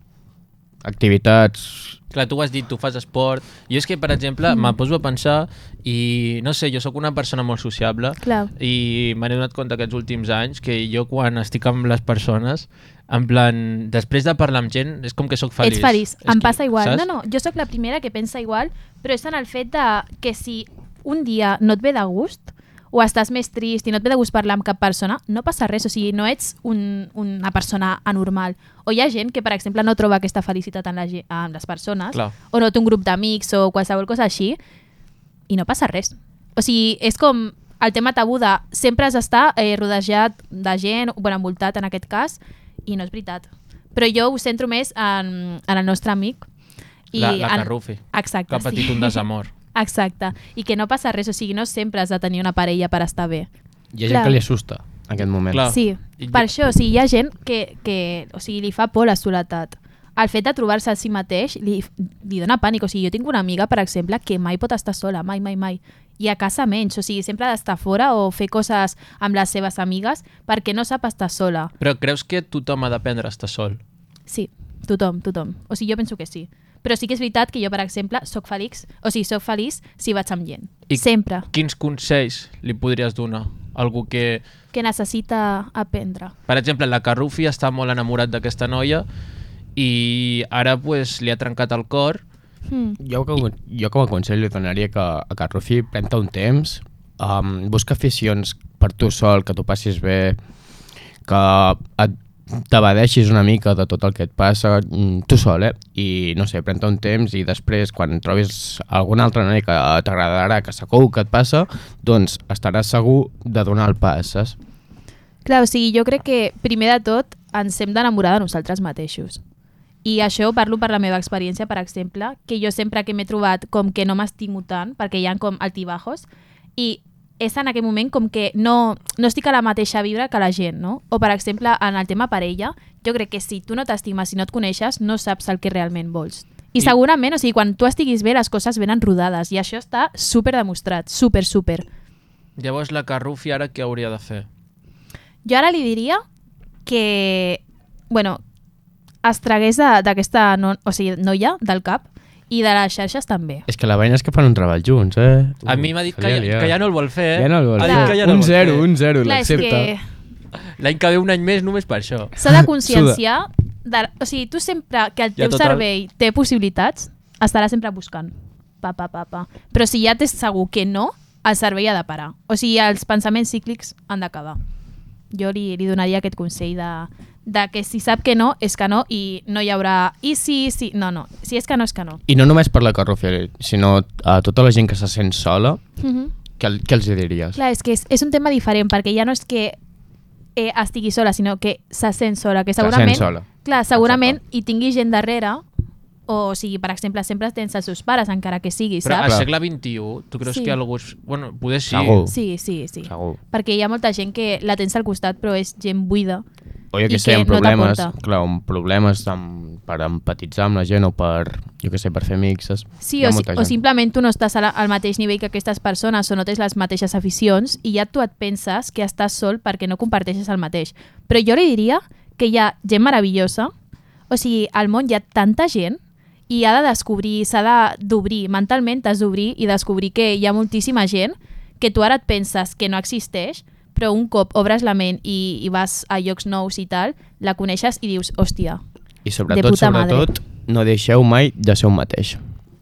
Activitats... Clar, tu ho has dit, tu fas esport. Jo és que, per exemple, mm. me poso a pensar i, no sé, jo sóc una persona molt sociable Clar. i m'he donat compte aquests últims anys que jo quan estic amb les persones, en plan, després de parlar amb gent, és com que sóc feliç. Ets feliç, És em que, passa igual. saps? No, no, jo sóc la primera que pensa igual, però és en el fet de que si un dia no et ve de gust o estàs més trist i no et ve de gust parlar amb cap persona, no passa res, o sigui, no ets un, una persona anormal. O hi ha gent que, per exemple, no troba aquesta felicitat en, la, en les persones, Clar. o no té un grup d'amics o qualsevol cosa així, i no passa res. O sigui, és com el tema tabú de sempre has d'estar eh, rodejat de gent, bueno, envoltat en aquest cas, i no és veritat. Però jo ho centro més en, en el nostre amic. La, la en- Carrufi, Exacte, que ha patit sí. un desamor. [laughs] Exacte. I que no passa res, o sigui, no sempre has de tenir una parella per estar bé. Hi ha gent Clar. que li assusta en aquest moment. Clar. Sí, I per jo- això, o sigui, hi ha gent que, que o sigui, li fa por la soledat. El fet de trobar-se a si mateix li, li dona pànic. O sigui, jo tinc una amiga, per exemple, que mai pot estar sola, mai, mai, mai. I a casa menys, o sigui, sempre ha d'estar fora o fer coses amb les seves amigues perquè no sap estar sola. Però creus que tothom ha d'aprendre a estar sol? Sí, tothom, tothom. O sigui, jo penso que sí. Però sí que és veritat que jo, per exemple, sóc feliç, o sigui, sóc feliç si vaig amb gent. I- Sempre. Quins consells li podries donar? Algú que, Que necessita aprendre. per exemple, la Carrufi està molt enamorat d'aquesta noia i ara pues, li ha trencat el cor Hmm. Jo, com, jo com a consell li donaria que a Carrufi pren-te un temps, um, busca aficions per tu sol, que t'ho passis bé, que et t'abadeixis una mica de tot el que et passa, mm, tu sol, eh? I, no sé, pren-te un temps i després, quan trobis alguna altra noia que t'agradarà, que segur que et passa, doncs estaràs segur de donar el pas, saps? Clar, o sigui, jo crec que primer de tot ens hem d'enamorar de nosaltres mateixos. I això parlo per la meva experiència, per exemple, que jo sempre que m'he trobat com que no m'estimo tant, perquè hi ha com altibajos, i és en aquell moment com que no, no estic a la mateixa vibra que la gent, no? O, per exemple, en el tema parella, jo crec que si tu no t'estimes, si no et coneixes, no saps el que realment vols. I, I- segurament, o sigui, quan tu estiguis bé, les coses venen rodades, i això està super demostrat, super, super. Llavors la Carrufi ara què hauria de fer? Jo ara li diria que, bueno, es tragués d'aquesta no, o sigui, noia del cap i de les xarxes també. És que la veïna és que fan un treball junts, eh? A mi m'ha dit que, ja, que ja no el vol fer, eh? Ja no el vol fer. ja no un zero, fer. un zero, l'accepta. que L'any que ve un any més només per això. s'ha de conscienciar... De, o sigui, tu sempre que el Ja, teu total. cervell té possibilitats, estaràs sempre buscant. Pa, pa, pa, pa. Però si ja tens segur que no, el cervell ha de parar. O sigui, els pensaments cíclics han d'acabar. Jo li, li donaria aquest consell de, de que si sap que no, és que no, i no hi haurà... I si, si... No, no. Si és que no, és que no. I no només per la Carrufi, sinó a tota la gent que se sent sola, Mhm. què, què els hi diries? Clar, és que és, és un tema diferent, perquè ja no és que eh, estigui sola, sinó que se sent sola, que Se sent segurament... sola. Clar, segurament hi tingui gent darrere, o, o sigui, per exemple, sempre tens els seus pares, encara que sigui, Però al segle XXI, tu creus Sí. que algú... És... Bueno, poder sí. Segur. Sí, sí, sí. Segur. Perquè hi ha molta gent que la tens al costat, però és gent buida. O jo que sé, que amb no problemes, t'aporta. clar, amb problemes amb, per empatitzar amb la gent o per, jo que sé, per fer amics. saps? Sí, o, si, o simplement tu no estàs la, al mateix nivell que aquestes persones o no tens les mateixes aficions i ja tu et penses que estàs sol perquè no comparteixes el mateix. Però jo li diria que hi ha gent meravellosa, o sigui, al món hi ha tanta gent i ha de descobrir, s'ha de- d'obrir, mentalment t'has d'obrir i descobrir que hi ha moltíssima gent que tu ara et penses que no existeix, però un cop obres la ment i, i vas a llocs nous i tal, la coneixes i dius, hòstia, I de sobretot, puta madre. sobretot, no deixeu mai de ser un mateix.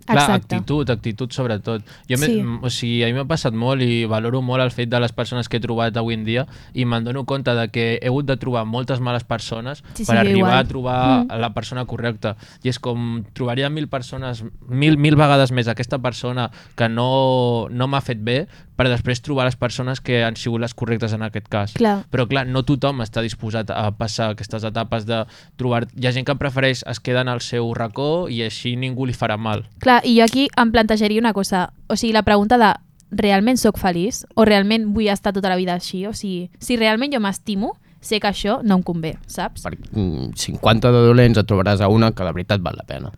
Clar, exacte. actitud, actitud sobretot. Jo Sí. o sigui, a mi m'ha passat molt i valoro molt el fet de les persones que he trobat avui en dia i me'n dono compte de que he hagut de trobar moltes males persones Sí, sí, per arribar igual. a trobar mm. la persona correcta. I és com trobaria mil persones, mil, mil vegades més aquesta persona que no, no m'ha fet bé per després trobar les persones que han sigut les correctes en aquest cas. Clar. Però clar, no tothom està disposat a passar aquestes etapes de trobar... Hi ha gent que prefereix es queda en el seu racó i així ningú li farà mal. Clar, i jo aquí em plantejaria una cosa. O sigui, la pregunta de realment sóc feliç? O realment vull estar tota la vida així? O sigui, si realment jo m'estimo, sé que això no em convé, saps? Per mm, 50 de dolents et trobaràs a una que de veritat val la pena.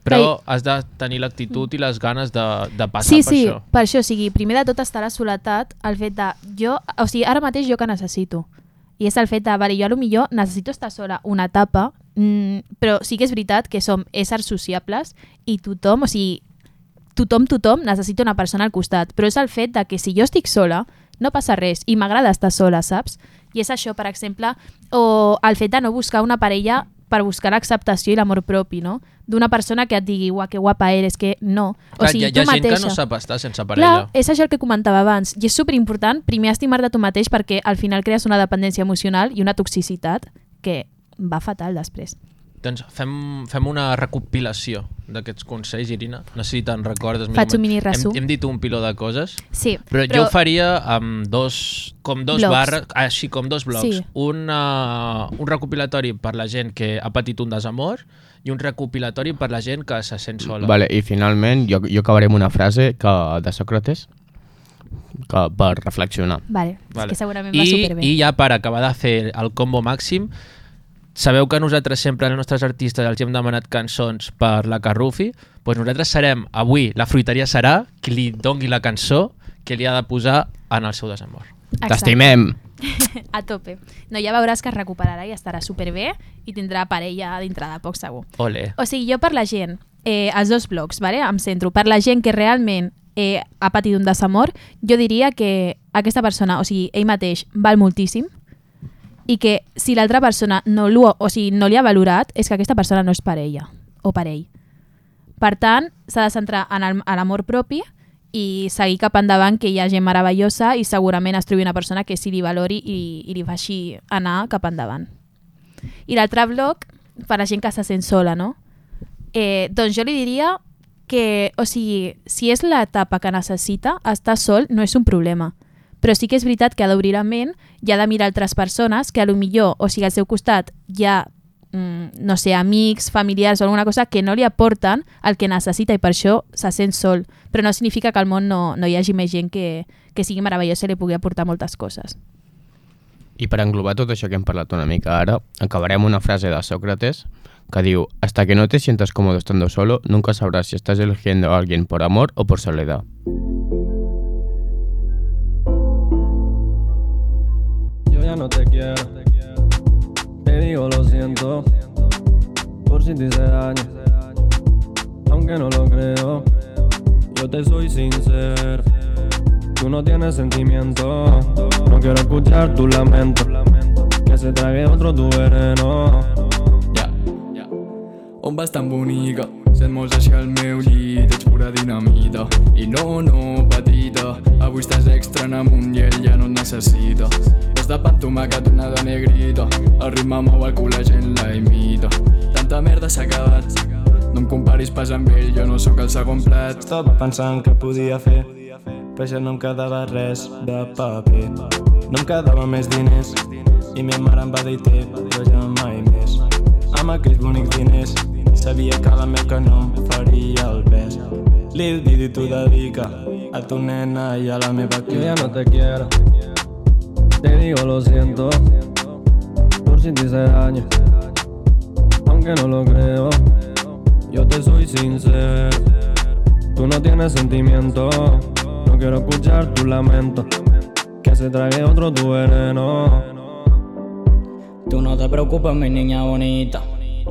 Però has de tenir l'actitud i les ganes de, de passar Sí, per sí, això. per això, o sigui, primer de tot està la soledat, el fet de, jo, o sigui, ara mateix jo que necessito, i és el fet de, vale, jo a lo millor necessito estar sola una etapa, mm, però sí que és veritat que som éssers sociables i tothom, o sigui, tothom, tothom necessita una persona al costat, però és el fet de que si jo estic sola, no passa res, i m'agrada estar sola, saps? I és això, per exemple, o el fet de no buscar una parella per buscar l'acceptació i l'amor propi, no? D'una persona que et digui, uah, que guapa eres, que no. O Clar, sigui, hi ha, hi ha gent mateixa. que no sap estar sense Clar, parella. és això el que comentava abans. I és superimportant, primer, estimar de tu mateix perquè al final crees una dependència emocional i una toxicitat que va fatal després. Doncs fem, fem una recopilació d'aquests consells, Irina. No sé si te'n recordes. Faig un mini resum. Hem, hem dit un piló de coses, Sí, però, jo ho faria amb dos, com dos Blocs. barres, així com dos blocs. Sí. Un, uh, un recopilatori per la gent que ha patit un desamor i un recopilatori per la gent que se sent sola. Vale, I finalment jo, jo acabaré amb una frase que, de Sòcrates que, per reflexionar. Vale, Vale. és que segurament va I, superbé. I ja per acabar de fer el combo màxim, sabeu que nosaltres sempre als nostres artistes els hem demanat cançons per la Carrufi, doncs nosaltres serem, avui, la fruiteria serà qui li dongui la cançó que li ha de posar en el seu desamor. Exacte. T'estimem! [laughs] A tope. No, ja veuràs que es recuperarà i estarà superbé i tindrà parella dintre de poc segur. Ole. O sigui, jo per la gent, eh, els dos blocs, vale? em centro, per la gent que realment eh, ha patit un desamor, jo diria que aquesta persona, o sigui, ell mateix, val moltíssim i que si l'altra persona no, o sigui, no li ha valorat, és que aquesta persona no és per ella o per ell. Per tant, s'ha de centrar en l'amor propi i seguir cap endavant, que hi ha gent meravellosa i segurament es trobi una persona que sí li valori i, i li faci anar cap endavant. I l'altre bloc, per la gent que se sent sola, no? Eh, doncs jo li diria que, o sigui, si és l'etapa que necessita, estar sol no és un problema. Però sí que és veritat que ha d'obrir la ment i ha de mirar altres persones que a lo millor, o sigui, al seu costat hi ha, mm, no sé, amics, familiars o alguna cosa que no li aporten el que necessita i per això se sent sol. Però no significa que al món no, no hi hagi més gent que, que sigui meravellosa i li pugui aportar moltes coses. I per englobar tot això que hem parlat una mica ara, acabarem una frase de Sócrates que diu Hasta que no te sientas cómodo estando solo, nunca sabrás si estás eligiendo a alguien por amor o por soledad. Por si te hice daño. Aunque no lo creo. Yo te soy sincero. Tú no tienes sentimiento. No quiero escuchar tu lamento. Que se trague otro tu veneno. Ja, ja. On tan bonica? Sent molts així al meu llit, ets pura dinamita. I no, no, petita, avui estàs extra en amunt i ell ja no et necessita. De pa amb tomàquet, una de negrita, el ritme mou el cul, la gent la imita. Tanta merda s'ha acabat, no em comparis pas amb ell, jo no sóc el segon plat. Estava pensant que podia fer, però ja no em quedava res de paper. No em quedava més diners, i ma mare em va dir té, però ja mai més. Amb aquells bonics diners, sabia que la meu que no em faria el pes. Lil Didi t'ho dedica a tu nena y a la meva Yo ya no te quiero, te digo lo siento, por si te hice daño, aunque no lo creo. Yo te soy sincero, tú no tienes sentimiento, no quiero escuchar tu lamento, que se trague otro tu veneno. Tú no te preocupes, mi niña bonita.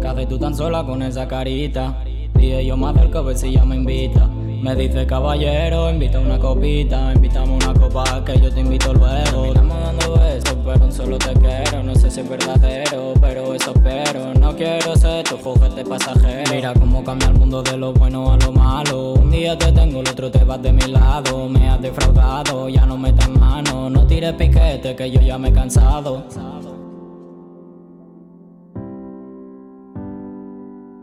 Haces tú tan sola con esa carita. Dije yo me acerco a si ella me invita. Me dice caballero, invita una copita. Invítame una copa que yo te invito luego. Estamos dando besos, pero solo te quiero. No sé si es verdadero, pero eso espero. No quiero ser tu juguete pasajero. Mira cómo cambia el mundo de lo bueno a lo malo. Un día te tengo, el otro te vas de mi lado. Me has defraudado, ya no metas mano. No tires piquete, que yo ya me he cansado.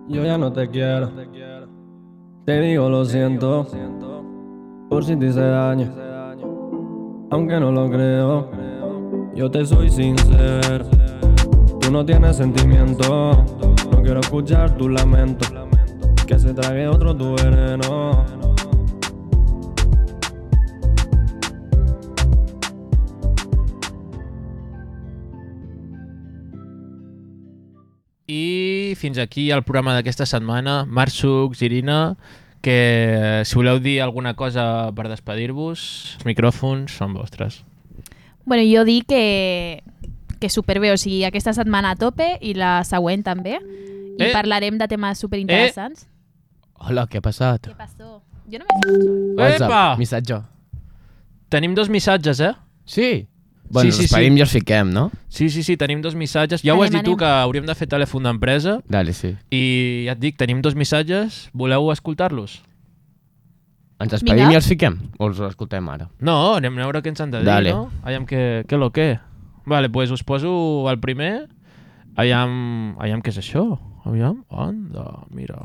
Yo ya no te quiero. Te digo lo siento. Por si te hice daño. Aunque no lo creo. Yo te soy sincero. Tú no tienes sentimiento. No quiero escuchar tu lamento. Que se trague otro tu veneno. Fins aquí el programa d'aquesta setmana. Marc Irina, que si voleu dir alguna cosa per despedir-vos, els micròfons són vostres. Bueno, jo dic que, que superbé, o sigui, aquesta setmana a tope i la següent també. I Eh. parlarem de temes superinteressants. Hola, què ha passat? Què passó? Jo no m'he fet sol. WhatsApp, Epa! missatge. Tenim dos missatges, eh? Sí? Bueno, Sí, sí, sí, esperim sí. i els fiquem, no? Sí, sí, sí, tenim dos missatges. Ja ho has Anem, dit tu, anem. que hauríem de fer telèfon d'empresa Dale, sí. i ja et dic, tenim dos missatges. Voleu escoltar-los? Ens despedim Vinga. i els fiquem? O els escoltem ara? No, anem a veure què ens han de dir, Dale. no? Aviam què, què lo què. Vale, pues us poso el primer. Aviam, aviam què és això. Aviam, anda, mira.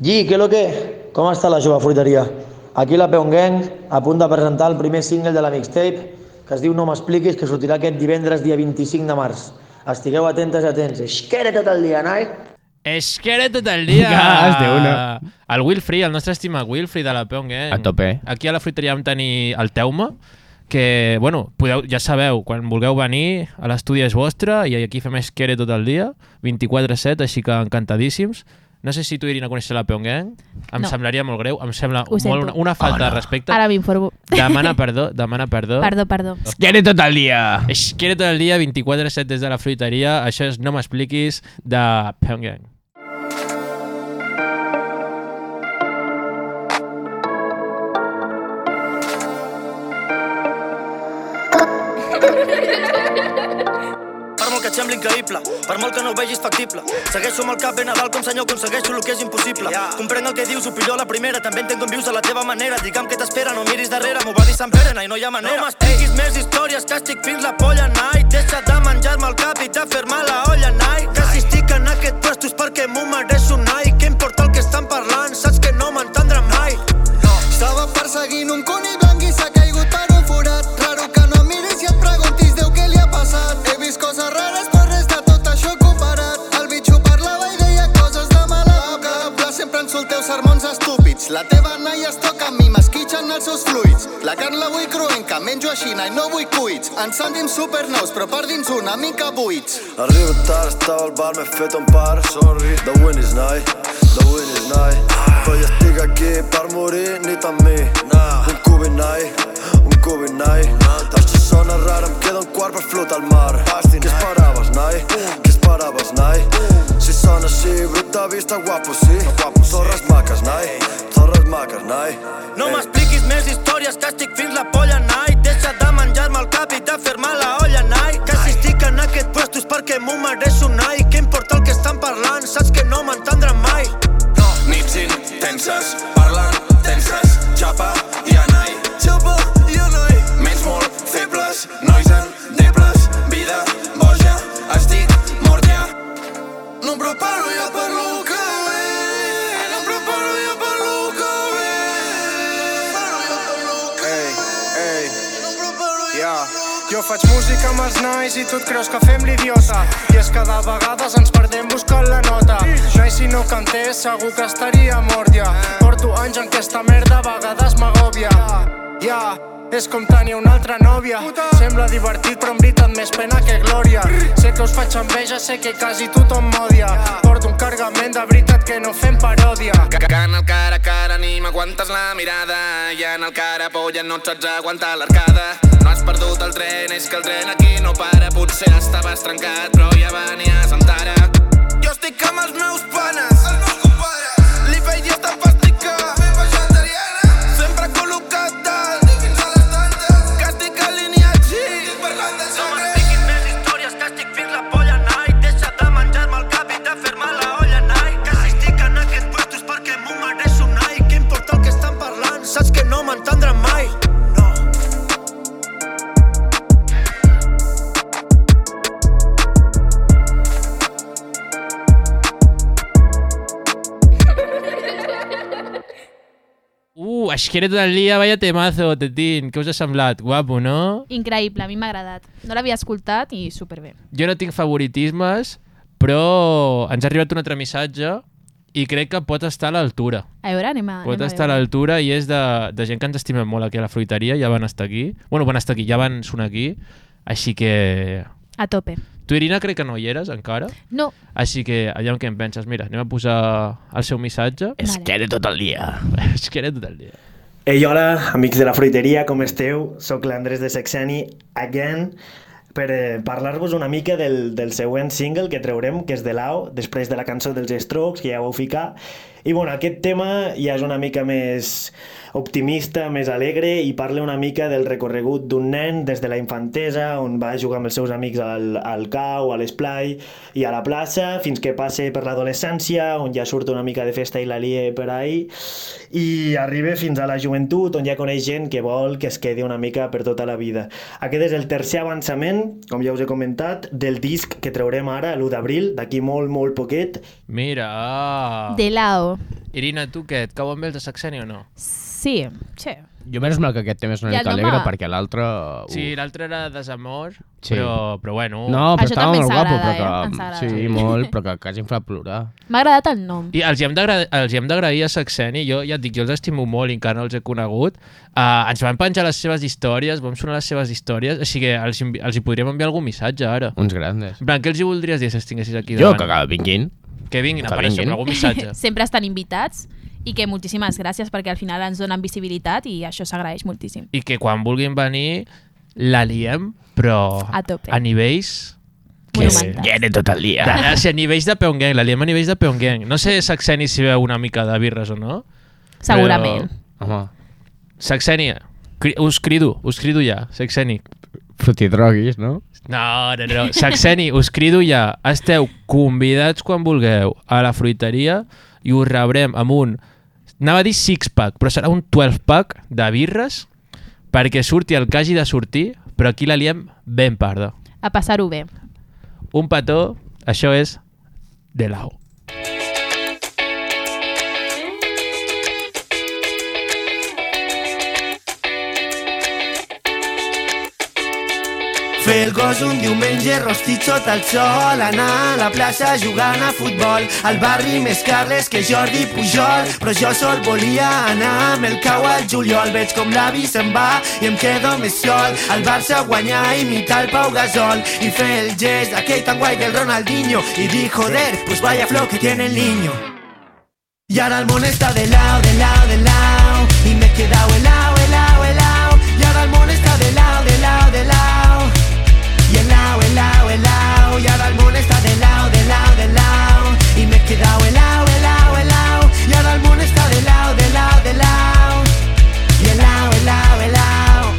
Gui, què lo que? Com està la jove fruiteria? Aquí la Peon Gang, a punt de presentar el primer single de la mixtape, que es diu No m'expliquis, que sortirà aquest divendres dia 25 de març. Estigueu atentes i atents. Esquere tot el dia, noi! És que era tot el dia! [laughs] Gas de una. El Wilfrey, el nostre estimat Wilfrey de la Peon Gang. A tope. Aquí a la fruiteria vam tenir el Teuma, que, bueno, podeu, ja sabeu, quan vulgueu venir, a l'estudi és vostre i aquí fem esquere tot el dia, 24-7, així que encantadíssims. No sé si tu, Irina, coneixes la Peon Gang. Em No. semblaria molt greu, em sembla molt una, una falta de respecte. Ara m'informo. Demana perdó, demana perdó. [laughs] Perdó, perdó. Esquere tot el dia! Esquere tot el dia, 24-7 des de la fruiteria. Això és No m'expliquis, de Peon Sembli increïble, per molt que no ho vegis factible, segueixo amb el cap ben a dalt com senyor, aconsegueixo el que és impossible. Comprenc el que dius, a la primera, també entenc com vius a la teva manera. Digue'm què t'espera, no miris darrere, m'ho va dir Sant Pere, i no hi ha manera. No m'expliquis més històries, que estic fins la polla, nai. Deixa de menjar-me el cap i de fer-me la olla, nai. Que si estic en aquest puesto és perquè m'ho mereixo, nai. Què importa el que estan parlant, saps que no m'entendran mai. Estava perseguint un coni blanc i s'ha Sempre ens solteu sermons estúpids. La teva naia es toca amb mi, m'esquitxen els seus fluids. La carn la vull cruenca, menjo aixina i no vull cuits. Ens sentim supernous, però per dins una mica buits. Arribo tard, estava al bar, m'he fet un par Sorry, the win is night, the win is night Però jo estic aquí per morir, ni tan mi Un cubi night, un cubi night Això sona rar, em queda un quart per flotar al mar Què esperaves, nai? Què esperaves, nai? Sona així, brut de vista, guapo, sí Torres maques, nai, torres maques, nai No m'expliquis més històries, que estic fins la polla, nai. Deixa de menjar-me el cap i de fer-me la olla, nai. Que si estic en aquest puesto és perquè m'ho mereixo, nai. Què importa el que estan parlant, saps que no m'entendran mai. Nits intenses, música amb els nois i tu et creus que fem l'idiota. I és que de vegades ens perdem buscant la nota. Noi, si no cantés segur que estaria mort ja. Porto anys en aquesta merda a vegades m'agòbia Ja, és com tenir una altra nòvia. Sembla divertit però en veritat més pena que glòria. Sé que us faig enveja, sé que quasi tothom m'odia. Porto un cargament de veritat que no fem paròdia. Que en el cara a cara ni m'aguantes la mirada. I en el cara polla no et saps aguantar l'arcada. No has perdut el tren, és que el tren aquí no para. Potser estaves trencat però ja venies amb tara Jo estic amb els meus panes, els meus compadres. Li feia esta Uh, tot el dia, vaya temazo, Tetín. Què us ha semblat? Guapo, no? Increïble, a mi m'ha agradat. No l'havia escoltat i superbé. Jo no tinc favoritismes, però ens ha arribat un altre missatge i crec que pot estar a l'altura. A veure, anem a, Pot anem a estar a veure. l'altura i és de, de gent que ens estimem molt aquí a la fruiteria, ja van estar aquí. Bueno, van estar aquí, ja van sonar aquí, així que A tope. Tu, Irina, crec que no hi eres encara. No. Així que, allà què en penses? Mira, anem a posar el seu missatge. Es quiere tot el dia. [laughs] Es quiere tot el dia. Ei, hola, amics de la fruiteria, com esteu? Soc l'Andrés de Sexeni, again, per eh, parlar-vos una mica del, del següent single que treurem, que és de l'Ao, després de la cançó dels Strokes, que ja vau ficar. I bueno, aquest tema ja és una mica més optimista, més alegre i parla una mica del recorregut d'un nen des de la infantesa, on va jugar amb els seus amics al, al cau, a l'esplai i a la plaça, fins que passe per l'adolescència, on ja surt una mica de festa i la lie per ahí, i arriba fins a la joventut, on ja coneix gent que vol que es quedi una mica per tota la vida. Aquest és el tercer avançament, com ja us he comentat, del disc que traurem ara, l'1 d'abril, d'aquí molt, molt poquet. Mira! De lao. Irina, tu què? Et cauen bé els de Saxeni o no? Sí, sí. Jo menys mal que aquest tema és una I el mica alegre perquè l'altre... Uh, Sí, l'altre era desamor, Sí. però, però bueno... No, però Això estava també molt ens guapo, agrada, però eh? Ens que... agrada. Sí, molt, però que quasi em fa plorar. M'ha agradat el nom. I els hi hem d'agra- els hi hem d'agrair a Saxeni, jo ja et dic, jo els estimo molt i encara no els he conegut. Uh, ens van penjar les seves històries, vam sonar les seves històries, així que els, envi- els hi podríem enviar algun missatge ara. Uns grandes. En plan, què els hi voldries dir si estiguessis aquí Jo, davant? que, que vinguin. Que vinguin, Que a per això, vinguin. amb algun missatge. [laughs] Sempre estan invitats i que moltíssimes gràcies perquè al final ens donen visibilitat i això s'agraeix moltíssim. I que quan vulguin venir la liem, però A tope. a nivells... Monumentals. Quiere tot el dia. De, sigui, a nivells de Pyongyang, la liem a nivells de Pyongyang. No sé Saxeni si veu una mica de birres o no. Segurament. Home, Saxeni, cri us crido, us crido ja, Saxeni. frutidroguis, no? No, no, no. Saxeni, us crido ja. Esteu convidats quan vulgueu a la fruiteria i us rebrem amb un... Anava a dir six-pack, però serà un 12-pack de birres perquè surti el que hagi de sortir, però aquí la liem ben parda. A passar-ho bé. Un petó, això és de l'au. Fer el gos un diumenge rostit sota el sol Anar a la plaça jugant a futbol. Al barri més Carles que Jordi Pujol Però jo sol volia anar amb el cau al juliol. Veig com l'avi se'n va i em quedo més sol. Al Barça guanyar imitar el Pau Gasol. I fer el gest aquell tan guai del Ronaldinho. I dir joder, pues vaya flow que tiene el niño Y ahora el món está de lado, de lado, de lado quedado helado, helado, helado. Y ahora el món está de lado, de lado, de lado. I helao, helao, helao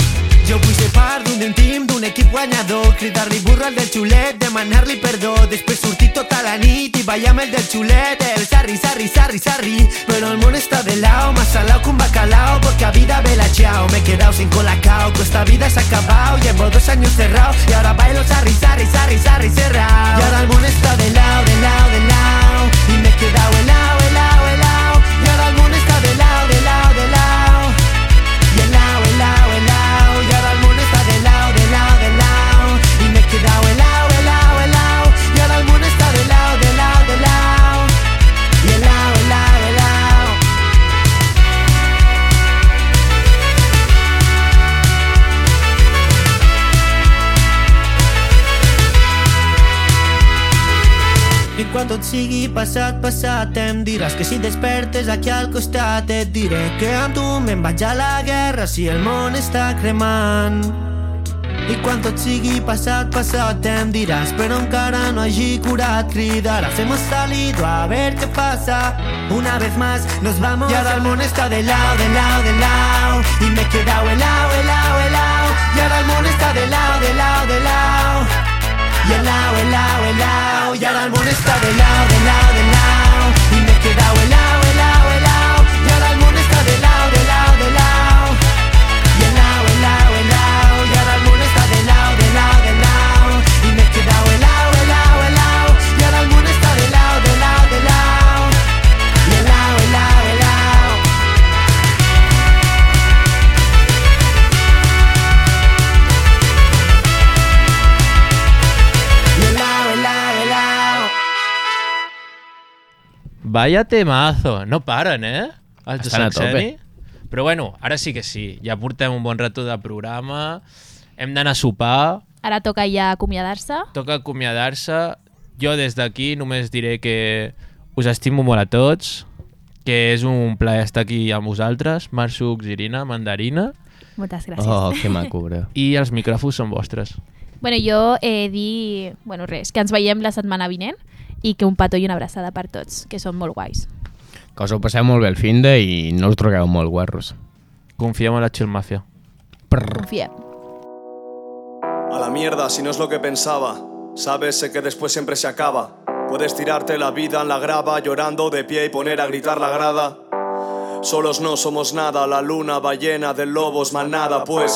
Jo vull ser part d'un team, d'un equip guanyador Cridar-li burro al del xulet, demanar-li perdó Després sortir tota la nit i ballar amb el del xulet El sarri, sarri, sarri, sarri. Però el món està de lao, más salao que un bacalao Porque a vida ve la chao, me he quedado sin colacao esta vida se ha acabado, llevo dos años cerrado Y ahora bailo sarri, sarri, sarri, sarri, cerrado Y ahora el món está de lao, de lao, de lao Y me he quedado helao, tot sigui passat, passat em que si despertes aquí al costat et diré que amb tu me'n vaig a la guerra si el món està cremant. I quan tot sigui passat, passat em diràs però encara no hagi curat cridarás hemos salido a ver qué pasa una vez más nos vamos. Y ahora el món está de lado, de lado, de lado y me he quedado helado, helado, helado y ahora el món está de lado, de lado, de lado y helao, helao, helao Y ahora el mundo está de lado, de lado, de lado Vaya temazo. No paren, eh? Els Estan a Saxeni. Però bueno, ara sí que sí. Ja portem un bon rato de programa. Hem d'anar a sopar. Ara toca ja acomiadar-se. Toca acomiadar-se. Jo des d'aquí només diré que us estimo molt a tots, que és un plaer estar aquí amb vosaltres, Marsucs, Irina, Mandarina, Moltes gràcies. Oh, que maco, bro. [laughs] i els micròfons són vostres. Bueno, jo he eh, dir, bueno, res, que ens veiem la setmana vinent i que un petó i una abraçada per tots, que són molt guais. Que us ho passeu molt bé el finde i no us drogueu molt, guarros. Confiem en la Chill Mafia. Confiem. A la mierda, si no es lo que pensaba. Sabes, sé que después siempre se acaba. Puedes tirarte la vida en la grava, llorando de pie y poner a gritar la grada. Solos no somos nada, la luna va llena de lobos, más nada, pues.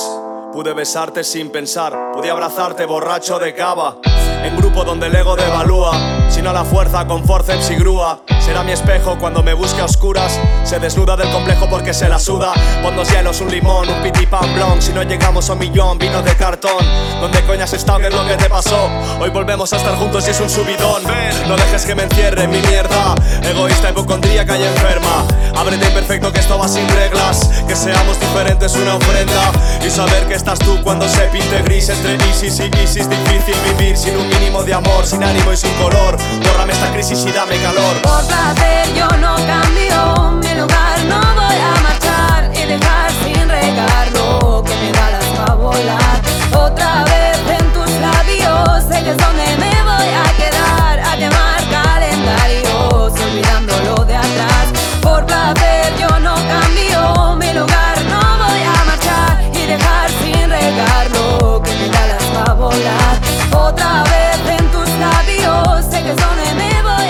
Pude besarte sin pensar, podía abrazarte borracho de cava. En grupo donde el ego devalúa, sino la fuerza con forceps y grúa. Será mi espejo cuando me busque a oscuras. Se desnuda del complejo porque se la suda. Pon dos hielos, un limón, un pitipam blond. Si no llegamos a un millón, vino de cartón. ¿Dónde coño has estado? ¿Qué es lo que te pasó? Hoy volvemos a estar juntos y es un subidón. No dejes que me encierre en mi mierda. Egoísta, hipocondríaca y enferma. Ábrete imperfecto que esto va sin reglas. Que seamos diferentes, una ofrenda. Y saber que estás tú cuando se pinte gris. Entre ISIS y ISIS, difícil vivir sin un mínimo de amor, sin ánimo y sin color. Bórrame esta crisis y dame calor. Por placer yo no cambio, mi lugar no voy a marchar y dejar sin regar lo que me da las pa' volar. Otra vez en tus labios, sé que es donde me voy a quedar, a quemar calendarios, olvidando lo de atrás. Por placer yo no cambio, mi lugar no voy a marchar y dejar sin regar lo que me da las pa' volar. Otra vez que only me.